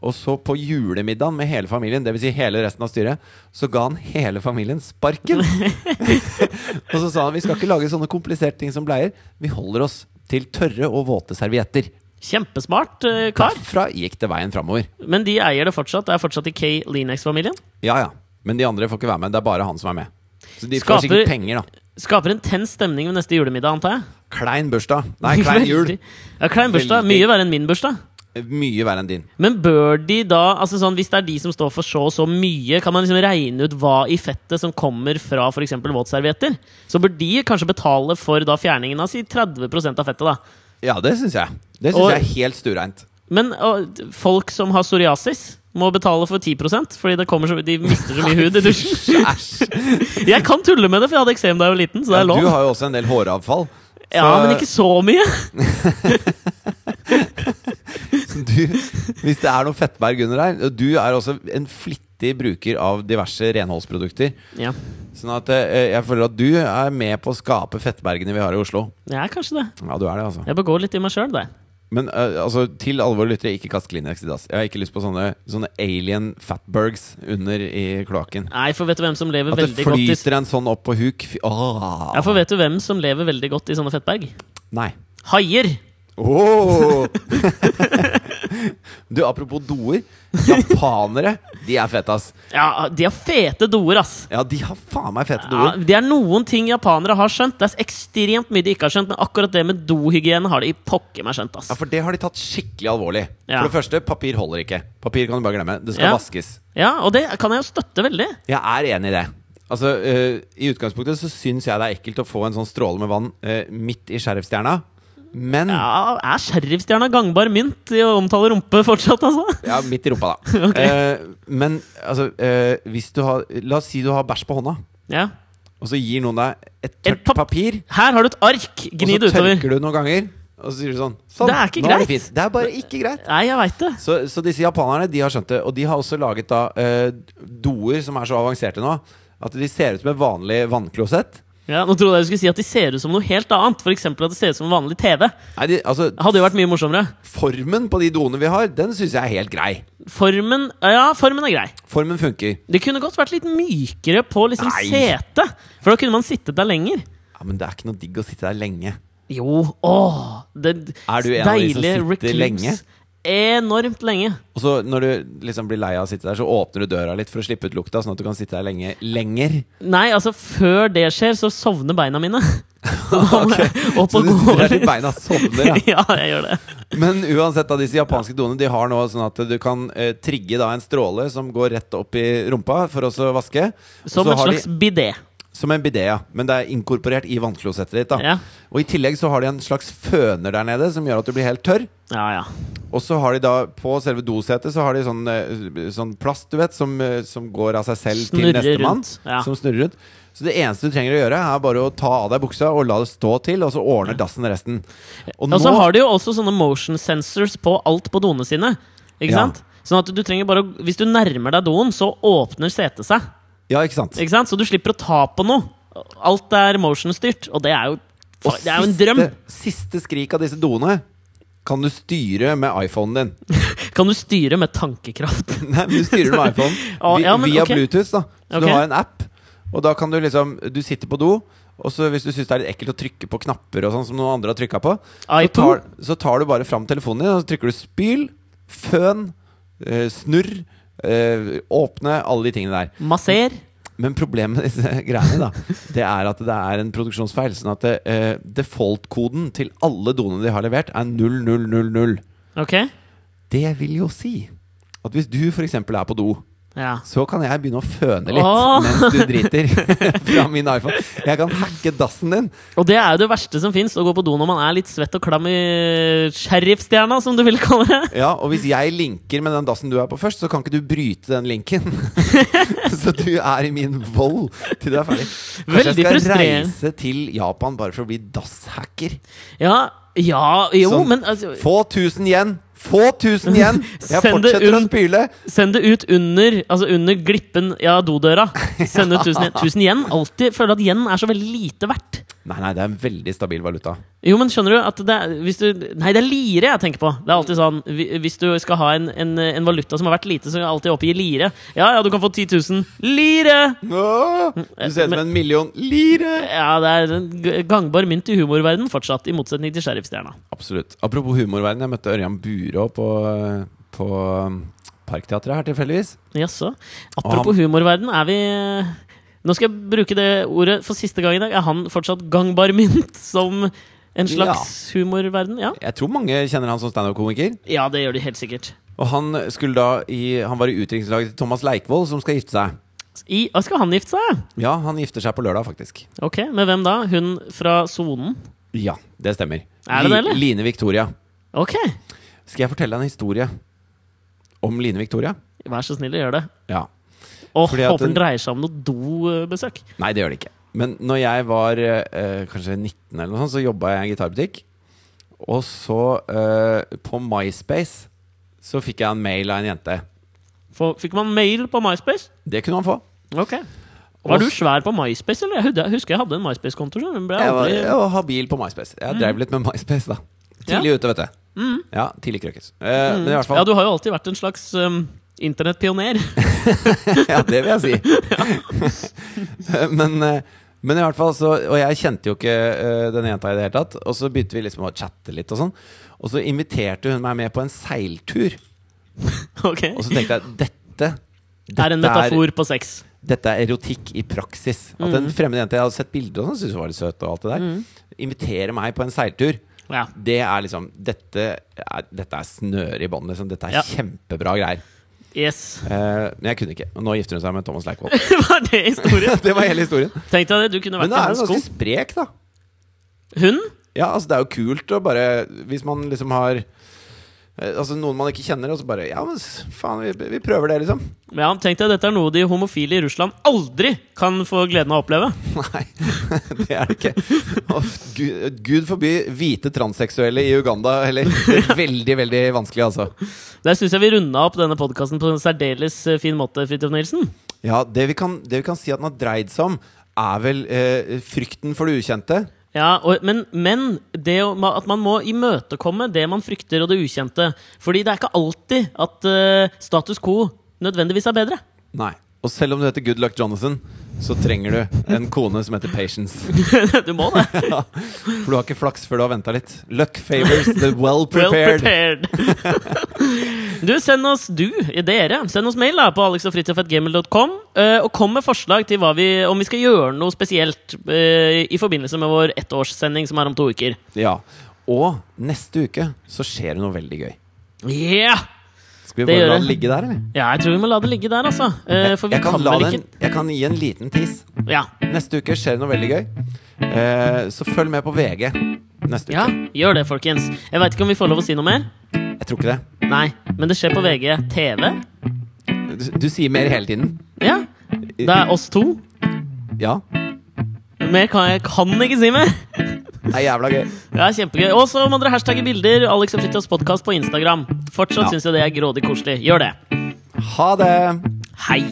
Speaker 2: Og så på julemiddagen med hele familien, dvs. Si hele resten av styret, så ga han hele familien sparken! og så sa han vi skal ikke lage sånne kompliserte ting som bleier. Vi holder oss til tørre og våte servietter.
Speaker 1: Kjempesmart eh, kar.
Speaker 2: Derfra gikk det veien framover.
Speaker 1: Men de eier det fortsatt. Det er fortsatt i K. Linex-familien.
Speaker 2: Ja, ja. Men de andre får ikke være med. Det er bare han som er med. Så de
Speaker 1: Skaper-
Speaker 2: får sikkert penger, da.
Speaker 1: Skaper en tens stemning ved neste julemiddag, antar jeg.
Speaker 2: Klein bursdag. Nei, klein jul.
Speaker 1: Ja, klein bursdag. Mye verre enn min bursdag.
Speaker 2: Mye verre enn din.
Speaker 1: Men bør de da altså sånn, Hvis det er de som står for så og så mye, kan man liksom regne ut hva i fettet som kommer fra f.eks. våtservietter? Så bør de kanskje betale for da fjerningen av si 30% av fettet, da.
Speaker 2: Ja, det syns jeg. Det syns jeg er helt stureint.
Speaker 1: Men og, folk som har psoriasis, må betale for 10% fordi det kommer så, de mister så mye hud i dusjen. Jeg kan tulle med det, for jeg hadde eksem da jeg var liten. Så det
Speaker 2: Ja,
Speaker 1: er
Speaker 2: du har jo også en del håravfall.
Speaker 1: Ja, men ikke så mye.
Speaker 2: du, Hvis det er noe fettberg under her Du er også en flittig bruker av diverse renholdsprodukter.
Speaker 1: Ja,
Speaker 2: Sånn at eh, jeg føler at du er med på å skape fettbergene vi har i Oslo.
Speaker 1: jeg er kanskje det.
Speaker 2: Ja, du er det, altså.
Speaker 1: Jeg bør gå litt i meg sjøl, der.
Speaker 2: Men eh, altså, til alvor våre lyttere, ikke kast Kleenex i dass. Jeg har ikke lyst på sånne, sånne alien fatbergs under i kloakken.
Speaker 1: Nei, for vet du hvem som lever
Speaker 2: At det
Speaker 1: veldig godt i
Speaker 2: flyter en sånn opp på huk. Fy, åh.
Speaker 1: Ja, for vet du hvem som lever veldig godt i sånne fettberg?
Speaker 2: Nei.
Speaker 1: Haier!
Speaker 2: Åh! du, apropos doer. Japanere, de er fete, ass.
Speaker 1: Ja, de har fete doer, ass.
Speaker 2: Ja, de har faen meg fete
Speaker 1: Ja,
Speaker 2: doer.
Speaker 1: det er noen ting japanere har skjønt. Det er ekstremt mye de ikke har skjønt, men akkurat det med dohygiene har de i pokker meg skjønt. ass
Speaker 2: Ja, For det har de tatt skikkelig alvorlig.
Speaker 1: Ja.
Speaker 2: For det første, papir holder ikke. Papir kan du bare glemme. Det skal
Speaker 1: Ja.
Speaker 2: vaskes.
Speaker 1: Ja, og det kan jeg jo støtte veldig.
Speaker 2: Jeg er enig i det. Altså, uh, I utgangspunktet så syns jeg det er ekkelt å få en sånn stråle med vann uh, midt i sheriffstjerna. Men ja.
Speaker 1: Ja, Er sheriffstjerna gangbar mynt i å omtale rumpe fortsatt, altså?
Speaker 2: midt i rumpa, da.
Speaker 1: okay.
Speaker 2: Eh, men altså eh, hvis du har La oss si du har bæsj på hånda,
Speaker 1: Ja.
Speaker 2: og så gir noen deg et tørt
Speaker 1: pap-
Speaker 2: papir,
Speaker 1: Her har du et ark! Gni
Speaker 2: og så tørker du noen ganger, og så sier du sånn Sånn,
Speaker 1: Det er
Speaker 2: er det. Det er bare ikke greit.
Speaker 1: Nei, jeg vet det.
Speaker 2: Så, så disse japanerne de har skjønt det, og de har også laget da eh, doer som er så avanserte nå at de ser ut som et vanlig vannklosett.
Speaker 1: Ja, Nå trodde jeg du skulle si at de ser ut som noe helt annet. F.eks. at det ser ut som vanlig TV.
Speaker 2: Nei, de, altså,
Speaker 1: hadde jo vært mye morsommere.
Speaker 2: Formen på de doene vi har, den syns jeg er helt grei.
Speaker 1: Formen Ja, formen er grei.
Speaker 2: Formen funker.
Speaker 1: Det kunne godt vært litt mykere på liksom
Speaker 2: Nei.
Speaker 1: setet. For da kunne man sittet der lenger.
Speaker 2: Ja, Men det er ikke noe digg å sitte der lenge.
Speaker 1: Jo, åh det
Speaker 2: Er du en av de som sitter
Speaker 1: recluse.
Speaker 2: lenge?
Speaker 1: Enormt lenge.
Speaker 2: Og så når du liksom blir lei av å sitte der, så åpner du døra litt for å slippe ut lukta, sånn at du kan sitte der lenge lenger.
Speaker 1: Nei, altså, før det skjer, så sovner beina mine. Jeg
Speaker 2: Så du til beina sovner, ja.
Speaker 1: Ja, jeg gjør det.
Speaker 2: Men uansett, da, disse japanske doene De har nå sånn at du kan eh, trigge da en stråle som går rett opp i rumpa for å vaske.
Speaker 1: Som
Speaker 2: Så
Speaker 1: et
Speaker 2: har de-
Speaker 1: slags bidé.
Speaker 2: Som en bidé, ja. Men det er inkorporert i vannklosettet ditt. da
Speaker 1: Ja.
Speaker 2: Og i tillegg så har de en slags føner der nede som gjør at du blir helt tørr.
Speaker 1: ja, ja.
Speaker 2: Og så har de da på selve dosetet så har de sånn, eh, sånn plast, du vet, som, eh, som går av seg selv til
Speaker 1: Snurrer
Speaker 2: nestemann.
Speaker 1: Ja.
Speaker 2: Som snurrer rundt. Så det eneste du trenger å gjøre, er bare å ta av deg buksa og la det stå til, og så ordner dassen resten. Og
Speaker 1: Og så har de jo også sånne motion sensors på alt på doene sine. Ikke sant? Sånn at du trenger bare å- Hvis du nærmer deg doen, så åpner setet seg.
Speaker 2: Ja, ikke sant?
Speaker 1: Ikke sant? Så du slipper å ta på noe. Alt er motion-styrt, og det er jo
Speaker 2: Og
Speaker 1: Det er jo en drøm!
Speaker 2: Siste skrik av disse doene kan du styre med iPhonen din.
Speaker 1: Kan du styre med tankekraft?
Speaker 2: Nei, men du styrer med iPhone vi,
Speaker 1: ja, men
Speaker 2: via
Speaker 1: okay.
Speaker 2: Bluetooth. da Så
Speaker 1: okay.
Speaker 2: du har en app, og da kan du liksom Du sitter på do, og så hvis du syns det er litt ekkelt å trykke på knapper, og sånn som noen andre har trykka på, så tar, så tar du bare fram telefonen din, og så trykker du spyl, føn, eh, snurr, eh, åpne, alle de tingene der.
Speaker 1: Masser?
Speaker 2: Men problemet med disse greiene da Det er at det er en produksjonsfeil. Sånn at eh, default-koden til alle doene de har levert, er 0000.
Speaker 1: Ok?
Speaker 2: Det vil jo si at hvis du f.eks. er på do,
Speaker 1: Ja.
Speaker 2: så kan jeg begynne å føne litt
Speaker 1: Åh!
Speaker 2: mens du driter fra min iPhone. Jeg kan hacke dassen din.
Speaker 1: Og det er jo det verste som fins, å gå på do når man er litt svett og klam i sheriffstjerna, som du vil kalle det.
Speaker 2: Ja, Og hvis jeg linker med den dassen du er på først, så kan ikke du bryte den linken. så du er i min vold til du er ferdig. Kanskje
Speaker 1: Veldig
Speaker 2: jeg skal reise til Japan bare for å bli dasshacker.
Speaker 1: Ja, ja jo,
Speaker 2: Sånn.
Speaker 1: men altså,
Speaker 2: Få 1000 igjen! Få tusen igjen! Jeg
Speaker 1: Send
Speaker 2: fortsetter å spyle.
Speaker 1: Send det ut under Altså under glippen, ja, dodøra. Send ut tusen igjen. Tusen igjen alltid føler at igjen er så veldig lite verdt.
Speaker 2: Nei, nei, det er en veldig stabil valuta.
Speaker 1: Jo, men skjønner du at det er, hvis du Nei, det er lire jeg tenker på. Det er alltid sånn Hvis du skal ha en, en, en valuta som har vært lite, så kan jeg alltid oppgi lire. Ja, ja, du kan få 10 000 lire!
Speaker 2: Åh, du ser ut som en million lire!
Speaker 1: Ja, det er en gangbar mynt i humorverden fortsatt, i motsetning til sheriffstjerna.
Speaker 2: Absolutt. Apropos humorverden, jeg møtte Ørjan Burå på, på um, Parkteatret her tilfeldigvis.
Speaker 1: Jaså. Apropos humorverden, er vi Nå skal jeg bruke det ordet for siste gang i dag. Er han fortsatt gangbar mynt som en slags humorverden? Ja.
Speaker 2: Jeg tror mange kjenner han som standup-komiker.
Speaker 1: ja, det gjør de helt sikkert.
Speaker 2: Og han skulle da i Han var i utdrikningslaget til Thomas Leikvoll, som skal gifte seg.
Speaker 1: I, skal han gifte seg?
Speaker 2: Ja, han gifter seg på lørdag, faktisk.
Speaker 1: Ok, Med hvem da? Hun fra sonen?
Speaker 2: Ja, det stemmer.
Speaker 1: Er det det, eller?
Speaker 2: Line Victoria.
Speaker 1: Ok.
Speaker 2: Skal jeg fortelle deg en historie om Line Victoria.
Speaker 1: Vær så snill gjør det.
Speaker 2: Ja.
Speaker 1: Og håper den dreier seg om noe dobesøk.
Speaker 2: Nei, det gjør det ikke. Men når jeg var eh, kanskje 19 eller noe sånt, så jobba jeg i en gitarbutikk. Og så, eh, på MySpace, så fikk jeg en mail av en jente.
Speaker 1: For, fikk man mail på MySpace?
Speaker 2: Det kunne man få.
Speaker 1: Ok. Var du svær på MySpace, eller? Jeg husker jeg hadde en MySpace-konto.
Speaker 2: Jeg var,
Speaker 1: aldri...
Speaker 2: jeg var habil på MySpace. Jeg drev litt med MySpace, da. Tidlig ute, vet du. Ja, tidlig krøkkes. Eh, Men i hvert
Speaker 1: Ja, du har jo alltid vært en slags um, internettpioner.
Speaker 2: Ja, det vil jeg si. men, eh, men i hvert fall så Og jeg kjente jo ikke eh, denne jenta i det hele tatt. Og så begynte vi liksom å chatte litt og sånn. Og så inviterte hun meg med på en seiltur.
Speaker 1: ok.
Speaker 2: Og så tenkte jeg dette
Speaker 1: Det er en metafor på sex.
Speaker 2: dette er erotikk i praksis. At en fremmed jente jeg hadde sett bilder av, syntes hun var litt søt, og alt det der, inviterer meg på en seiltur.
Speaker 1: Ja.
Speaker 2: Det er liksom Dette er, dette er snøre i båndet. Liksom. Dette er
Speaker 1: Ja.
Speaker 2: kjempebra greier.
Speaker 1: Yes.
Speaker 2: Eh, men jeg kunne ikke. Og nå gifter hun seg med Thomas Leikvoll.
Speaker 1: Var det historien?
Speaker 2: det var hele historien.
Speaker 1: Tenk deg det, du kunne
Speaker 2: Men
Speaker 1: vært
Speaker 2: da
Speaker 1: i
Speaker 2: er hun ganske sprek, da.
Speaker 1: Hun?
Speaker 2: Ja, altså Det er jo kult å bare Hvis man liksom har Altså noen man ikke kjenner, og så bare Ja, men faen, vi, vi prøver det, liksom.
Speaker 1: Ja, tenk deg, dette er noe de homofile i Russland aldri kan få gleden av å oppleve.
Speaker 2: Nei, det er det ikke. Og Gud, Gud forby hvite transseksuelle i Uganda heller. Er veldig, veldig vanskelig, altså.
Speaker 1: Der syns jeg vi runda opp denne podkasten på en særdeles eh, fin måte, Fridtjof Nilsen.
Speaker 2: Ja, det vi, kan, det vi kan si at den har dreid seg om, er vel eh, frykten for det ukjente.
Speaker 1: Ja, og, men, men det at man må imøtekomme det man frykter, og det ukjente. Fordi det er ikke alltid at uh, status quo nødvendigvis er bedre.
Speaker 2: Nei. Og selv om du heter Good Luck Jonathan, så trenger du en kone som heter Patience.
Speaker 1: du må det.
Speaker 2: Ja, for du har ikke flaks før du har venta litt. Luck favors the well
Speaker 1: Well
Speaker 2: prepared.
Speaker 1: prepared. du, send oss du, dere, send oss mail da på alexogfritjof.gmail.com, uh, og kom med forslag til hva vi, om vi skal gjøre noe spesielt eh, i forbindelse med vår ettårssending som er om to uker.
Speaker 2: Ja. Og neste uke så skjer det noe veldig gøy.
Speaker 1: Yeah!
Speaker 2: Skal vi
Speaker 1: Det
Speaker 2: bare la
Speaker 1: det.
Speaker 2: ligge der, eller?
Speaker 1: Ja, jeg tror vi må la det ligge der, altså. Eh, for vi
Speaker 2: Jeg kan,
Speaker 1: kan, vel ikke
Speaker 2: jeg kan gi en liten tis.
Speaker 1: Ja,
Speaker 2: Neste uke skjer det noe veldig gøy. Eh, så følg med på VG neste
Speaker 1: ja, gjør det, folkens. Jeg veit ikke om vi får lov å si noe mer.
Speaker 2: Jeg tror ikke det.
Speaker 1: Nei, men det skjer på VG TV.
Speaker 2: Du, du sier mer hele tiden.
Speaker 1: Ja. Det er oss to.
Speaker 2: Ja.
Speaker 1: Mer kan jeg kan ikke si mer.
Speaker 2: Det er jævla gøy.
Speaker 1: Det er kjempegøy. Og så må dere hashtagge bilder Alex og Fritjofs podkast på Instagram. Fortsatt
Speaker 2: Ja.
Speaker 1: syns jeg det er grådig koselig. Gjør det.
Speaker 2: Ha det!
Speaker 1: Hei!